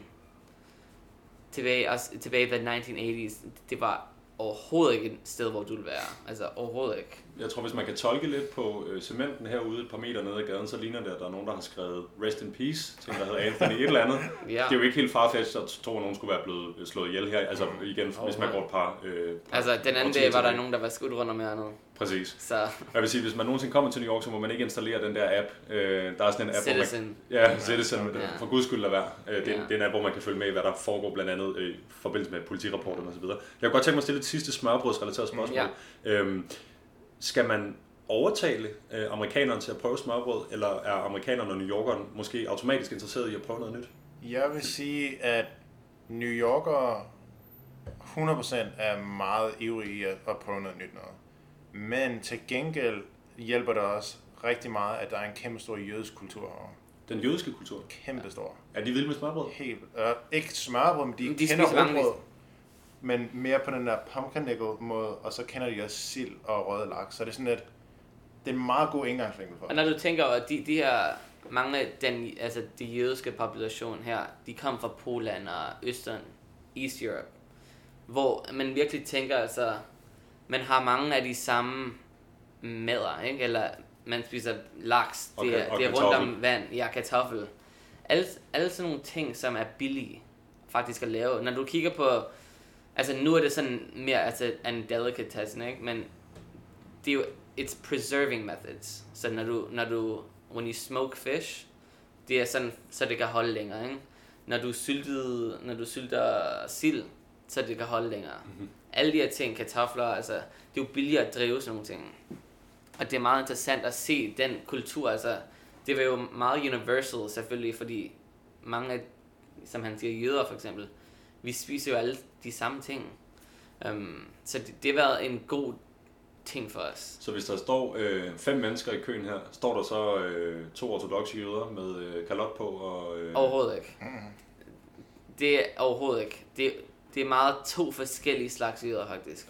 tilbage, også tilbage i the 1980s, det var overhovedet ikke et sted, hvor du vil være. Altså overhovedet ikke. Jeg tror, hvis man kan tolke lidt på øh, cementen herude et par meter nede ad gaden, så ligner det, at der er nogen, der har skrevet Rest in Peace til en, der hedder Anthony et eller andet. Ja. Det er jo ikke helt farfetched, at tro, at nogen skulle være blevet øh, slået ihjel her. Altså igen, hvis man går et par... Øh, par Altså, den anden årtier dag var der nogen, der var skudt rundt om hjørnet. Præcis. Så Jeg vil sige, hvis man nogensinde kommer til New York, så må man ikke installere den der app. Øh, der er sådan en app, hvor man, Citizen. Ja, Citizen, Ja. for guds skyld lad være. Øh, Det, er, Ja. det er en app, hvor man kan følge med i, hvad der foregår blandt andet øh, i forbindelse med politirapporterne osv. Jeg kunne godt tænke mig at stille et sidste smørbrødsrelateret spørgsmål. Ja. Øhm, skal man overtale øh, amerikanerne til at prøve smørbrød, eller er amerikanerne og New Yorkerne måske automatisk interesseret i at prøve noget nyt? Jeg vil sige, at New Yorkere 100% er meget ivrige i at, at prøve noget nyt noget. Men til gengæld hjælper det også rigtig meget, at der er en kæmpe stor jødisk kultur herovre. Den jødiske kultur. Kæmpe stor. Er de vilde med smørbrød? Helt, øh, ikke smørbrød, men de, De de kender rugbrød. Men mere på den der pumpernickel måde, og så kender de også sild og røde laks. Så det er sådan et, det er en meget god indgangsvinkel for Og når du tænker over, at de, de her, mange af den, altså de jødiske population her, de kom fra Polen og Østern, East Europe, hvor man virkelig tænker, altså, man har mange af de samme mader, ikke? Eller man spiser laks, det ka- er, det er rundt om vand, ja, kartoffel. Alle, alle sådan nogle ting, som er billige faktisk at lave. Når du kigger på, altså nu er det sådan mere altså en delicatessen, ikke? Men det er jo, it's preserving methods. Så når du, når du, when you smoke fish, det er sådan, så det kan holde længere, ikke? Når du sylter, når du sylter sild, så det kan holde længere. Mm-hmm. Alle de her ting, kartofler, altså, det er jo billigere at drive sådan nogle ting. Og det er meget interessant at se den kultur, altså, det var jo meget universal selvfølgelig, fordi mange af, som han siger, jøder for eksempel, vi spiser jo alle de samme ting. Um, så det, det har været en god ting for os. Så hvis der står øh, fem mennesker i køen her, står der så øh, to ortodoxe jøder med øh, kalot på og... Øh, Overhovedet ikke. Det er overhovedet ikke. Det, det er meget to forskellige slags jøder, faktisk.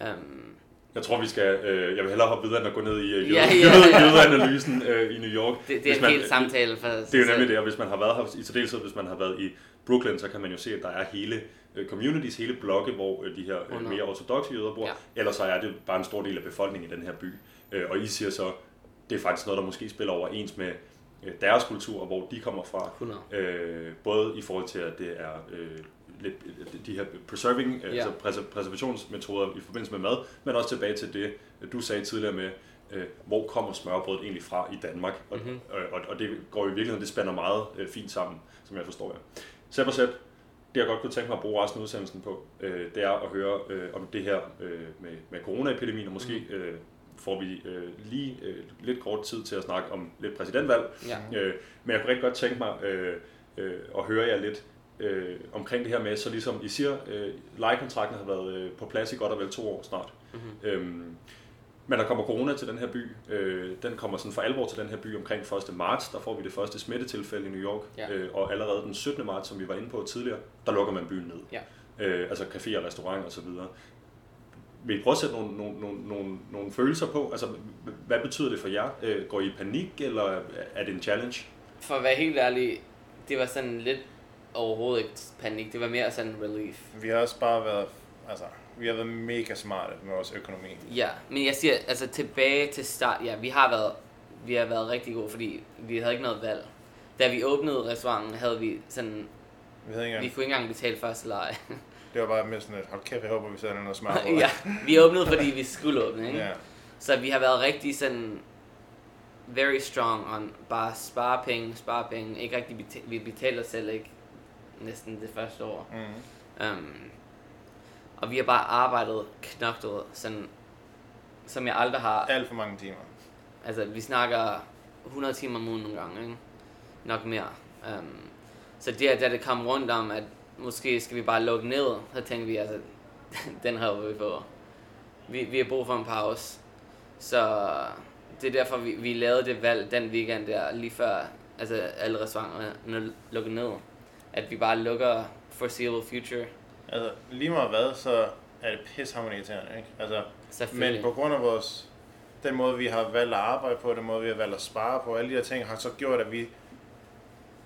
Ja. Um, Jeg tror, vi skal... Øh, jeg vil hellere hoppe videre, end at gå ned i øh, jøde, Ja, ja, ja, ja, ja. jødeanalysen øh, i New York. det, det er en man- hel samtale for Det er jo nemlig det, og hvis man har været her, i særdeleshed hvis man har været i Brooklyn, så kan man jo se, at der er hele øh, communities, hele blokke, hvor øh, de her øh, 100. mere ortodoxe jøder bor. Ja. Ellers så er det bare en stor del af befolkningen i den her by. Øh, og I siger så, det er faktisk noget, der måske spiller overens med øh, deres kultur, og hvor de kommer fra. 100. Øh, både i forhold til, at det er øh, lidt, de her preserving, øh, Ja. altså preservationsmetoder i forbindelse med mad, men også tilbage til det, du sagde tidligere med, øh, hvor kommer smørbrødet egentlig fra i Danmark? Og, Mhm. mm-hmm. og, og det går i virkeligheden, det spænder meget øh, fint sammen, som jeg forstår jer. Sæt og sæt, det jeg godt kunne tænke mig at bruge resten af udsendelsen på, øh, det er at høre øh, om det her øh, med, med coronaepidemien, og måske mm. øh, får vi øh, lige øh, lidt kort tid til at snakke om lidt præsidentvalg, Ja. Øh, men jeg kunne rigtig godt tænke mig øh, øh, at høre jer lidt øh, omkring det her med, så ligesom I siger, øh, lejekontrakten har været øh, på plads i godt og vel to år snart. Mm-hmm. Øhm, men der kommer corona til den her by. Øh, den kommer sådan for alvor til den her by omkring 1. marts. Der får vi det første smittetilfælde i New York. Ja. Øh, og allerede den 17. marts, som vi var inde på tidligere, der lukker man byen ned. Ja. Øh, altså caféer, restauranter osv. Vil I prøve at sætte nogle, nogle, nogle, nogle, nogle følelser på? Altså, hvad betyder det for jer? Øh, går I i panik, eller er det en challenge? For at være helt ærlig, det var sådan lidt overhovedet ikke panik. Det var mere sådan relief. Vi har også bare været, altså, vi har været mega smarte med vores økonomi. Ja, men jeg siger, altså tilbage til start, ja, vi har været, vi har været rigtig gode, fordi vi havde ikke noget valg. Da vi åbnede restauranten, havde vi sådan, Vi havde ikke vi engang, kunne ikke engang betale første leje. det var bare med sådan et, hold kæft, jeg håber, vi sætter noget smart ja, vi åbnede, fordi vi skulle åbne, ikke? ja. Så vi har været rigtig sådan, very strong on bare spare penge, spare penge. Ikke rigtig, beta- vi betaler selv ikke næsten det første år. Mm. Um, og vi har bare arbejdet, knoklet, sådan, som jeg aldrig har. Alt for mange timer. Altså, vi snakker 100 timer om ugen nogle gange, ikke? Nok mere. Um, så det, da det kom rundt om, at måske skal vi bare lukke ned, så tænkte vi, altså, den hopper vi på. Vi, vi har brug for en pause. Så det er derfor, vi, vi lavede det valg den weekend der, lige før altså, alle restauranterne lukkede ned. At vi bare lukker foreseeable future. Altså, lige meget hvad, så er det irriterende, ikke? Altså, men på grund af vores, den måde, vi har valgt at arbejde på, den måde, vi har valgt at spare på, alle de her ting, har så gjort, at vi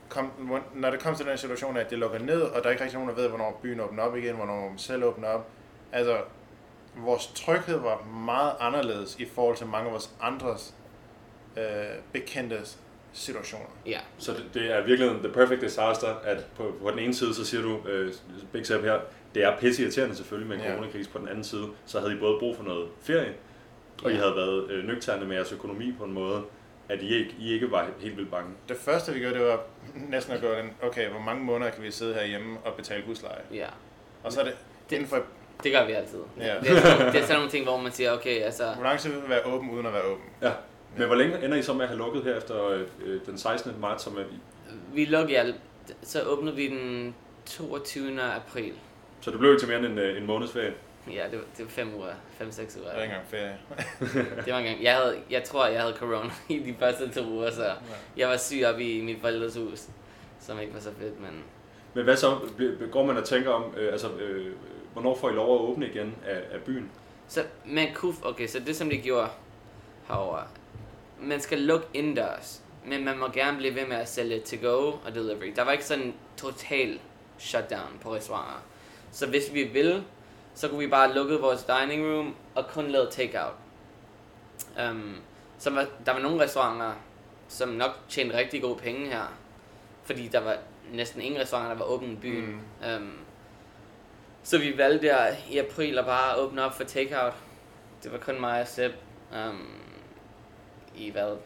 kom, når det kom til den situation, at det lukker ned, og der er ikke rigtig nogen, der ved, hvornår byen åbner op igen, hvornår man selv åbner op. Altså, vores tryghed var meget anderledes i forhold til mange af vores andres øh, bekendte situationer. Ja, Så det, det er virkelig the perfect disaster, at på, på den ene side, så siger du, øh, Big Sap her, det er pisse irriterende selvfølgelig med en Ja. coronakrise. På den anden side, så havde I både brug for noget ferie, og I Ja. havde været øh, nøgterne med jeres økonomi på en måde, at I ikke, I ikke var helt vildt bange. Det første, vi gjorde, det var næsten at gå den, okay, hvor mange måneder kan vi sidde herhjemme og betale husleje? ja. Og så er det, Det- inden for, Det gør vi altid. Ja. Det, er sådan, det er sådan nogle ting, hvor man siger, okay, altså, hvor lang tid vil vi være åben uden at være åben? Ja. Men hvor længe ender I så med at have lukket her efter øh, den 16. marts, som er, vi lukker alt. Så åbner vi den 22. april. så det blev ikke til mere end en, øh, en måneds ferie. Ja, det var, det var fem uger, fem-seks uger. Jeg er ikke engang ferie. Det var en gang. Jeg, havde, jeg tror, jeg havde corona i de første to uger, så jeg var syg op i mit forældres hus, som ikke var så fedt, men Men hvad så? Går man og tænker om, øh, altså, øh, hvornår får I lov at åbne igen af, af byen? Så man kunne, okay, så det som de gjorde herovre, man skal lukke indendørs, men man må gerne blive ved med at sælge to go og delivery. Der var ikke sådan en total shutdown på restauranter. Så hvis vi ville, så kunne vi bare lukke vores dining room og kun lave takeout. Um, så var, der var nogle restauranter, som nok tjente rigtig gode penge her, fordi der var næsten ingen restauranter, der var åbne i byen. Mm. Um, så vi valgte der i april at bare åbne op for takeout. Det var kun mig og Sepp. Um, I hvad?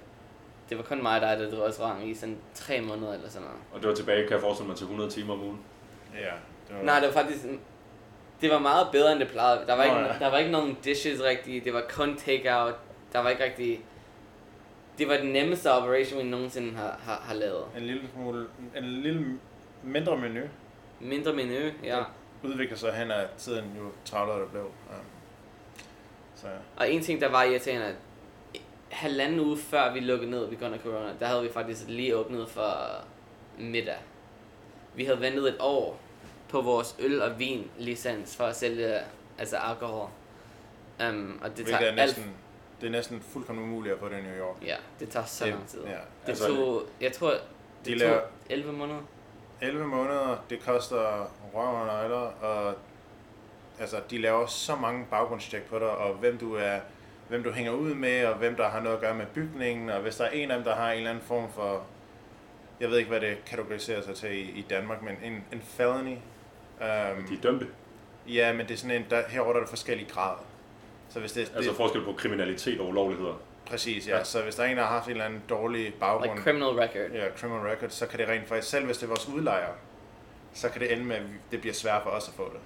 Det var kun mig, der havde drevet restaurant i sådan tre måneder eller sådan noget. Og det var tilbage, kan jeg forestille mig, til 100 timer om ugen. Ja, det var, Nej, det var faktisk... Det var meget bedre, end det plejede. Der var, Nå, ikke, ja. der var ikke nogen dishes rigtigt. Det var kun takeout. Der var ikke rigtig... Det var den nemmeste operation, vi nogensinde har, har, har lavet. en lille smule, en lille mindre menu Mindre menu, ja. udvikler sig hen ad tiden, jo travlere det blev. Ja. Så ja. Og en ting, der var irriterende, at halvanden uge før vi lukkede ned på grund af corona, der havde vi faktisk lige åbnet for middag. Vi havde ventet et år på vores øl- og vin-licens for at sælge altså alkohol. Um, og det Det tager er alt... næsten, det er næsten fuldkommen umuligt at få det i New York. Ja, det tager så Det- lang tid. Ja. Det Altså, tog, jeg tror, De det laver tog 11 måneder. 11 måneder, det koster røven og nøgler, og altså, de laver så mange baggrundstjek på dig, og hvem du er, hvem du hænger ud med, og hvem der har noget at gøre med bygningen, og hvis der er en af dem, der har en eller anden form for, jeg ved ikke, hvad det kategoriserer sig til i, i Danmark, men en, en felony. Um, De er dømte. ja, men det er sådan en, der, herover der er der forskellige grader. Så hvis det, Altså det forskel på kriminalitet og ulovligheder. præcis, ja. Ja. Så hvis der er en, der har haft en eller anden dårlig baggrund, Like criminal record. ja, criminal record, så kan det rent faktisk, selv hvis det er vores udlejere, så kan det ende med, at det bliver svært for os at få det.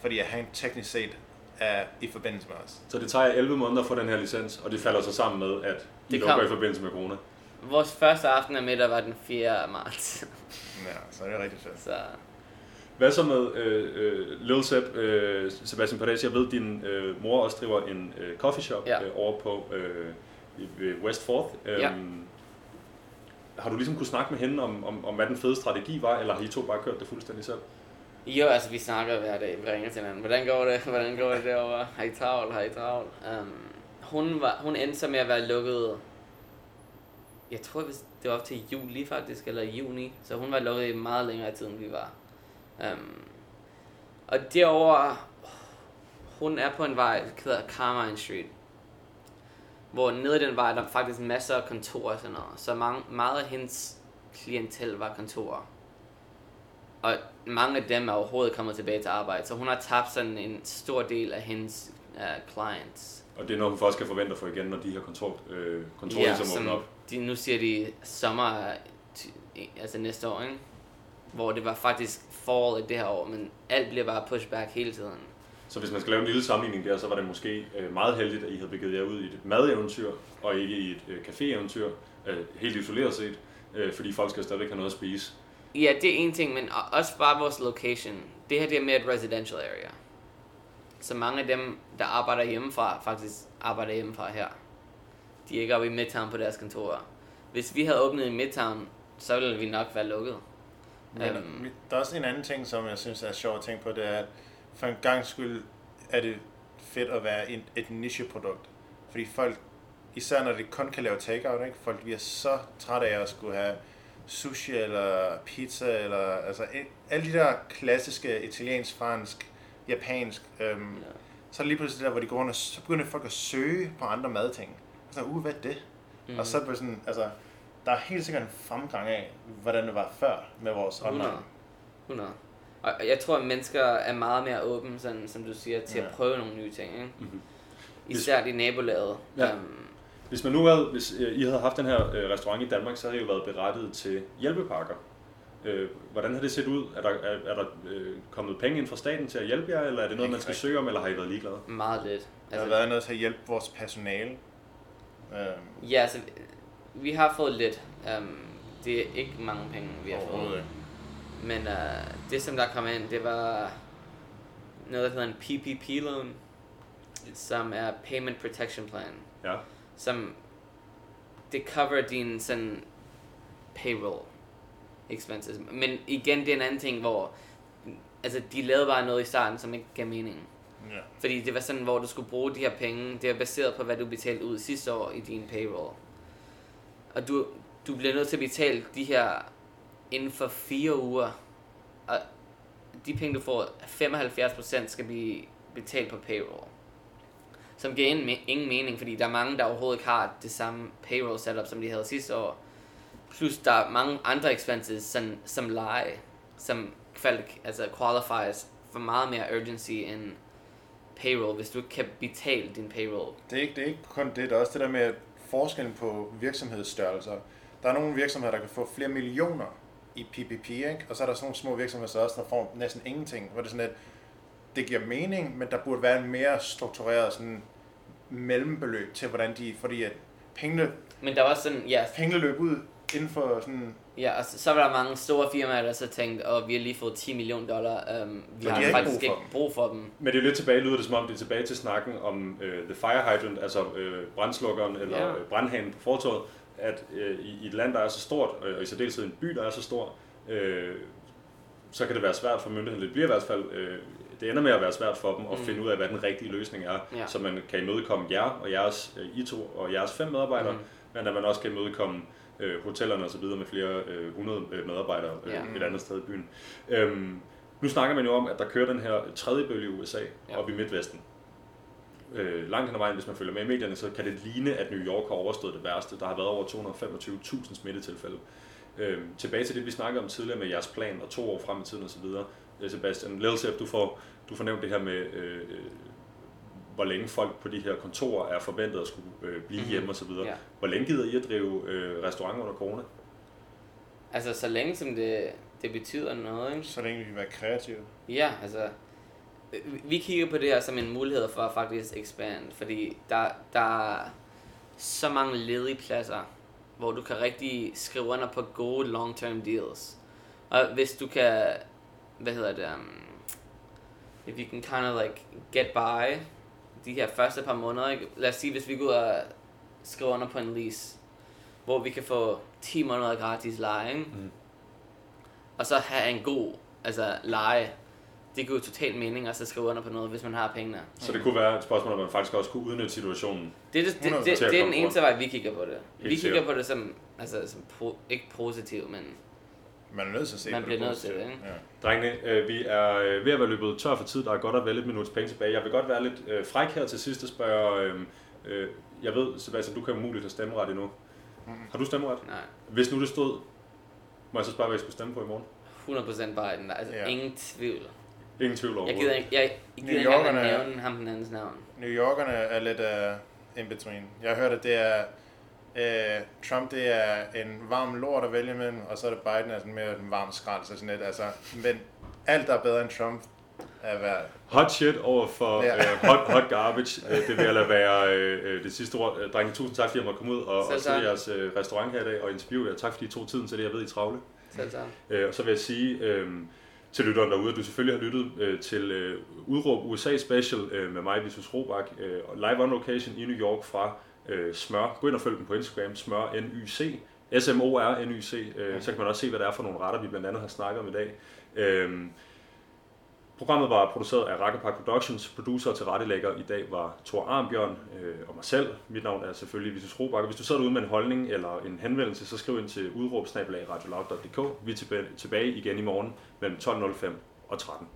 Fordi at han teknisk set er i forbindelse med os. Så det tager jer 11 måneder at få den her licens, og det falder så sammen med, at I Det lukker kom- i forbindelse med corona. Vores første aften af middag var den 4. marts. Ja, så er det rigtig fedt. Så Hvad så med øh, øh, Lil Sepp, øh, Sebastian Perez? Jeg ved, din øh, mor også driver en øh, coffee shop Ja. øh, over på øh, West Fourth. Øhm, Ja. Har du ligesom kunne snakke med hende om, om, om, hvad den fede strategi var, eller har I to bare kørt det fuldstændig selv? Jo, altså vi snakker hver dag, vi ringer til hinanden. Hvordan går det? Hvordan går det derovre? Har I travlt? Har I travlt? Um, hun, var, hun endte så med at være lukket, jeg tror hvis det var op til juli faktisk, eller juni. Så hun var lukket i meget længere tid, end vi var. Um, og derovre, hun er på en vej, der hedder Carmine Street. Hvor nede i den vej, der er faktisk masser af kontorer og sådan noget. Så mange, meget af hendes klientel var kontorer. Og mange af dem er overhovedet kommet tilbage til arbejde. Så hun har tabt sådan en stor del af hendes uh, clients. Og det er noget, hun først kan forvente at få igen, når de her kontor, øh, kontorer ja, ligesom åbner op. de, nu siger de sommer, altså næste år, ikke? Hvor det var faktisk fall i det her år, men alt bliver bare pushback hele tiden. Så hvis man skal lave en lille sammenligning der, så var det måske øh, meget heldigt, at I havde begivet jer ud i et madeventyr, og ikke i et øh, caféeventyr, helt isoleret set, fordi folk skal stadigvæk have noget at spise. Ja, det er en ting, men også bare vores location. Det her det er mere et residential area. Så mange af dem, der arbejder hjemmefra, faktisk arbejder hjemmefra her. De er ikke oppe i Midtown på deres kontorer. Hvis vi havde åbnet i Midtown, så ville vi nok være lukket. Men Øhm. der er også en anden ting, som jeg synes er sjovt at tænke på, det er, at for en gang skyld er det fedt at være et, et nicheprodukt. Fordi folk, især når de kun kan lave takeout, ikke? folk bliver så trætte af at skulle have sushi eller pizza, eller altså e- alle de der klassiske italiensk, fransk, japansk, øhm, Ja. så er det lige pludselig der, hvor de går rundt, og så begynder folk at søge på andre madting. Så uh, hvad er det? Mm. Og så er det sådan, altså, der er helt sikkert en fremgang af, hvordan det var før med vores online. 100. 100. Og jeg tror, at mennesker er meget mere åbne, sådan, som du siger, til Ja. at prøve nogle nye ting. Ikke? Mhm. Især de nabolaget. Ja. Øhm, Hvis man nu havde, hvis øh, I havde haft den her øh, restaurant i Danmark, så havde I jo været berettiget til hjælpepakker. Øh, hvordan har det set ud? Er der, er, er der øh, kommet penge ind fra staten til at hjælpe jer, eller er det noget, man skal rigtigt. søge om, eller har I været ligeglade? meget lidt. Der har været noget til at hjælpe vores personale. Øhm, Ja, altså, vi har fået lidt. Um, det er ikke mange penge, vi har fået. Men uh, det, som der kom ind, det var noget, der hedder en PPP-loan, som er Payment Protection Plan, Ja. Som det cover din sådan payroll expenses. Men igen, det er en anden ting, hvor altså, de lavede bare noget i starten, som ikke gav mening. Ja. Fordi det var sådan, hvor du skulle bruge de her penge, det er baseret på, hvad du betalte ud sidste år i din payroll. Og du, du bliver nødt til at betale de her inden for fire uger. Og de penge, du får, 75% skal blive betalt på payroll. Som giver ingen, me- ingen mening, fordi der er mange, der overhovedet ikke har det samme payroll setup, som de havde sidste år. Plus der er mange andre expenses, som, som leje, som kvali- altså qualifies for meget mere urgency end payroll, hvis du ikke kan betale din payroll. Det er, ikke, det er ikke kun det, der er også det der med forskellen på virksomhedsstørrelser. Der er nogle virksomheder, der kan få flere millioner i PPP, ikke? og så er der sådan nogle små virksomheder, så også, der får næsten ingenting. Hvor det er sådan, lidt, det giver mening, men der burde være en mere struktureret sådan mellembeløb til, hvordan de, fordi at pengene, Men der var sådan, ja, pengene løb ud inden for sådan, ja og så, så var der mange store firmaer, der så tænkte, og vi har lige fået 10 millioner dollar, um, vi har, har ikke faktisk brug for ikke dem. brug for dem. Men det er jo lidt tilbage, lyder det som om, det er tilbage til snakken om øh, the fire hydrant, altså øh, brandslukkeren eller Ja. ja. brandhanen på fortovet, at øh, i, i et land, der er så stort, øh, og i særdeleshed en by, der er så stor, øh, så kan det være svært for myndigheden, det bliver i hvert fald, øh, det ender med at være svært for dem at Mm. finde ud af, hvad den rigtige løsning er, Ja. så man kan imødekomme jer og jeres, øh, I to og jeres fem medarbejdere, Mm. men at man også kan imødekomme øh, hotellerne og så videre med flere øh, 100 øh, medarbejdere øh, Ja. et andet sted i byen. Øhm, nu snakker man jo om, at der kører den her tredje bølge i USA, ja. op i Midtvesten. Øh, langt hen ad vejen, hvis man følger med i medierne, så kan det ligne, at New York har overstået det værste. Der har været over 225.000 smittetilfælde. Øh, tilbage til det, vi snakkede om tidligere med jeres plan, og to år frem i tiden osv. Sebastian, Lille Sepp, du får, du får nævnt det her med, øh, øh, hvor længe folk på de her kontorer er forventet at skulle øh, blive Mhm. mm-hmm. hjemme osv. Ja. Hvor længe gider I at drive øh, restauranter under corona? Altså, så længe som det, det betyder noget, ikke? så længe vi kan være kreative. Ja, altså, vi kigger på det her som en mulighed for at faktisk expand, fordi der, der er så mange ledige pladser, hvor du kan rigtig skrive under på gode long-term deals. Og hvis du kan, hvad hedder det, um, if you can kind of like get by de her første par måneder, ikke? lad os sige, hvis vi går ud og skriver under på en lease, hvor vi kan få 10 måneder gratis leje, ikke? Mm. og så have en god altså, leje, det giver jo totalt mening at så skrive under på noget, hvis man har pengene. Så det kunne være et spørgsmål, om man faktisk også kunne udnytte situationen. Det, er det, det, 100 det, det er den eneste vej, vi kigger på det. vi kigger på det som, altså, som pro, ikke positivt, men Man er nødt til at se Man bliver nødt til det, ikke? Ja. Drengene, øh, vi er øh, ved at være løbet tør for tid. Der er godt at være lidt minutter penge tilbage. Jeg vil godt være lidt øh, fræk her til sidst og spørge... Øh, øh, jeg ved, Sebastian, du kan umuligt have stemmeret endnu. Mhm. Har du stemmeret? nej. Hvis nu det stod... Må jeg så spørge, hvad jeg skulle stemme på i morgen? 100% Biden. Altså, Ja. ingen tvivl. Ingen tvivl Jeg overhovedet. gider ikke, jeg, jeg gider New ikke Yorkerne- at nævne ham den andens navn. New Yorkerne er lidt uh, in between. Jeg har hørt, at det er uh, Trump det er en varm lort at vælge mellem, og så er det Biden er sådan mere en varm skrald, så sådan lidt, altså, men alt der er bedre end Trump er værd. Hot shit over for Ja. øh, hot, hot garbage. Øh, det vil jeg lade være øh, øh, det sidste ord. Øh, Drenge, tusind tak, fordi jeg måtte komme ud og, og tak. jeres øh, restaurant her i dag og interviewe jer. Tak fordi I tog tiden til det. Jeg ved, I er travle. Selv tak. Øh, og så vil jeg sige øh, til lytteren derude, at du selvfølgelig har lyttet øh, til øh, Udråb USA Special øh, med mig, Visus Robak, øh, og live on location i New York fra øh, Smør. Gå ind og følg dem på Instagram, Smør NYC S-M-O-R-N-Y-C. Øh, så kan man også se, hvad det er for nogle retter, vi blandt andet har snakket om i dag. Øh, Programmet var produceret af Rakkepark Productions. Producer til rettelægger i dag var Thor Armbjørn øh, og mig selv. Mit navn er selvfølgelig Vitus Robak. Hvis du sidder derude med en holdning eller en henvendelse, så skriv ind til udråbsnabelag Vi er tilbage igen i morgen mellem 12.05 og 13.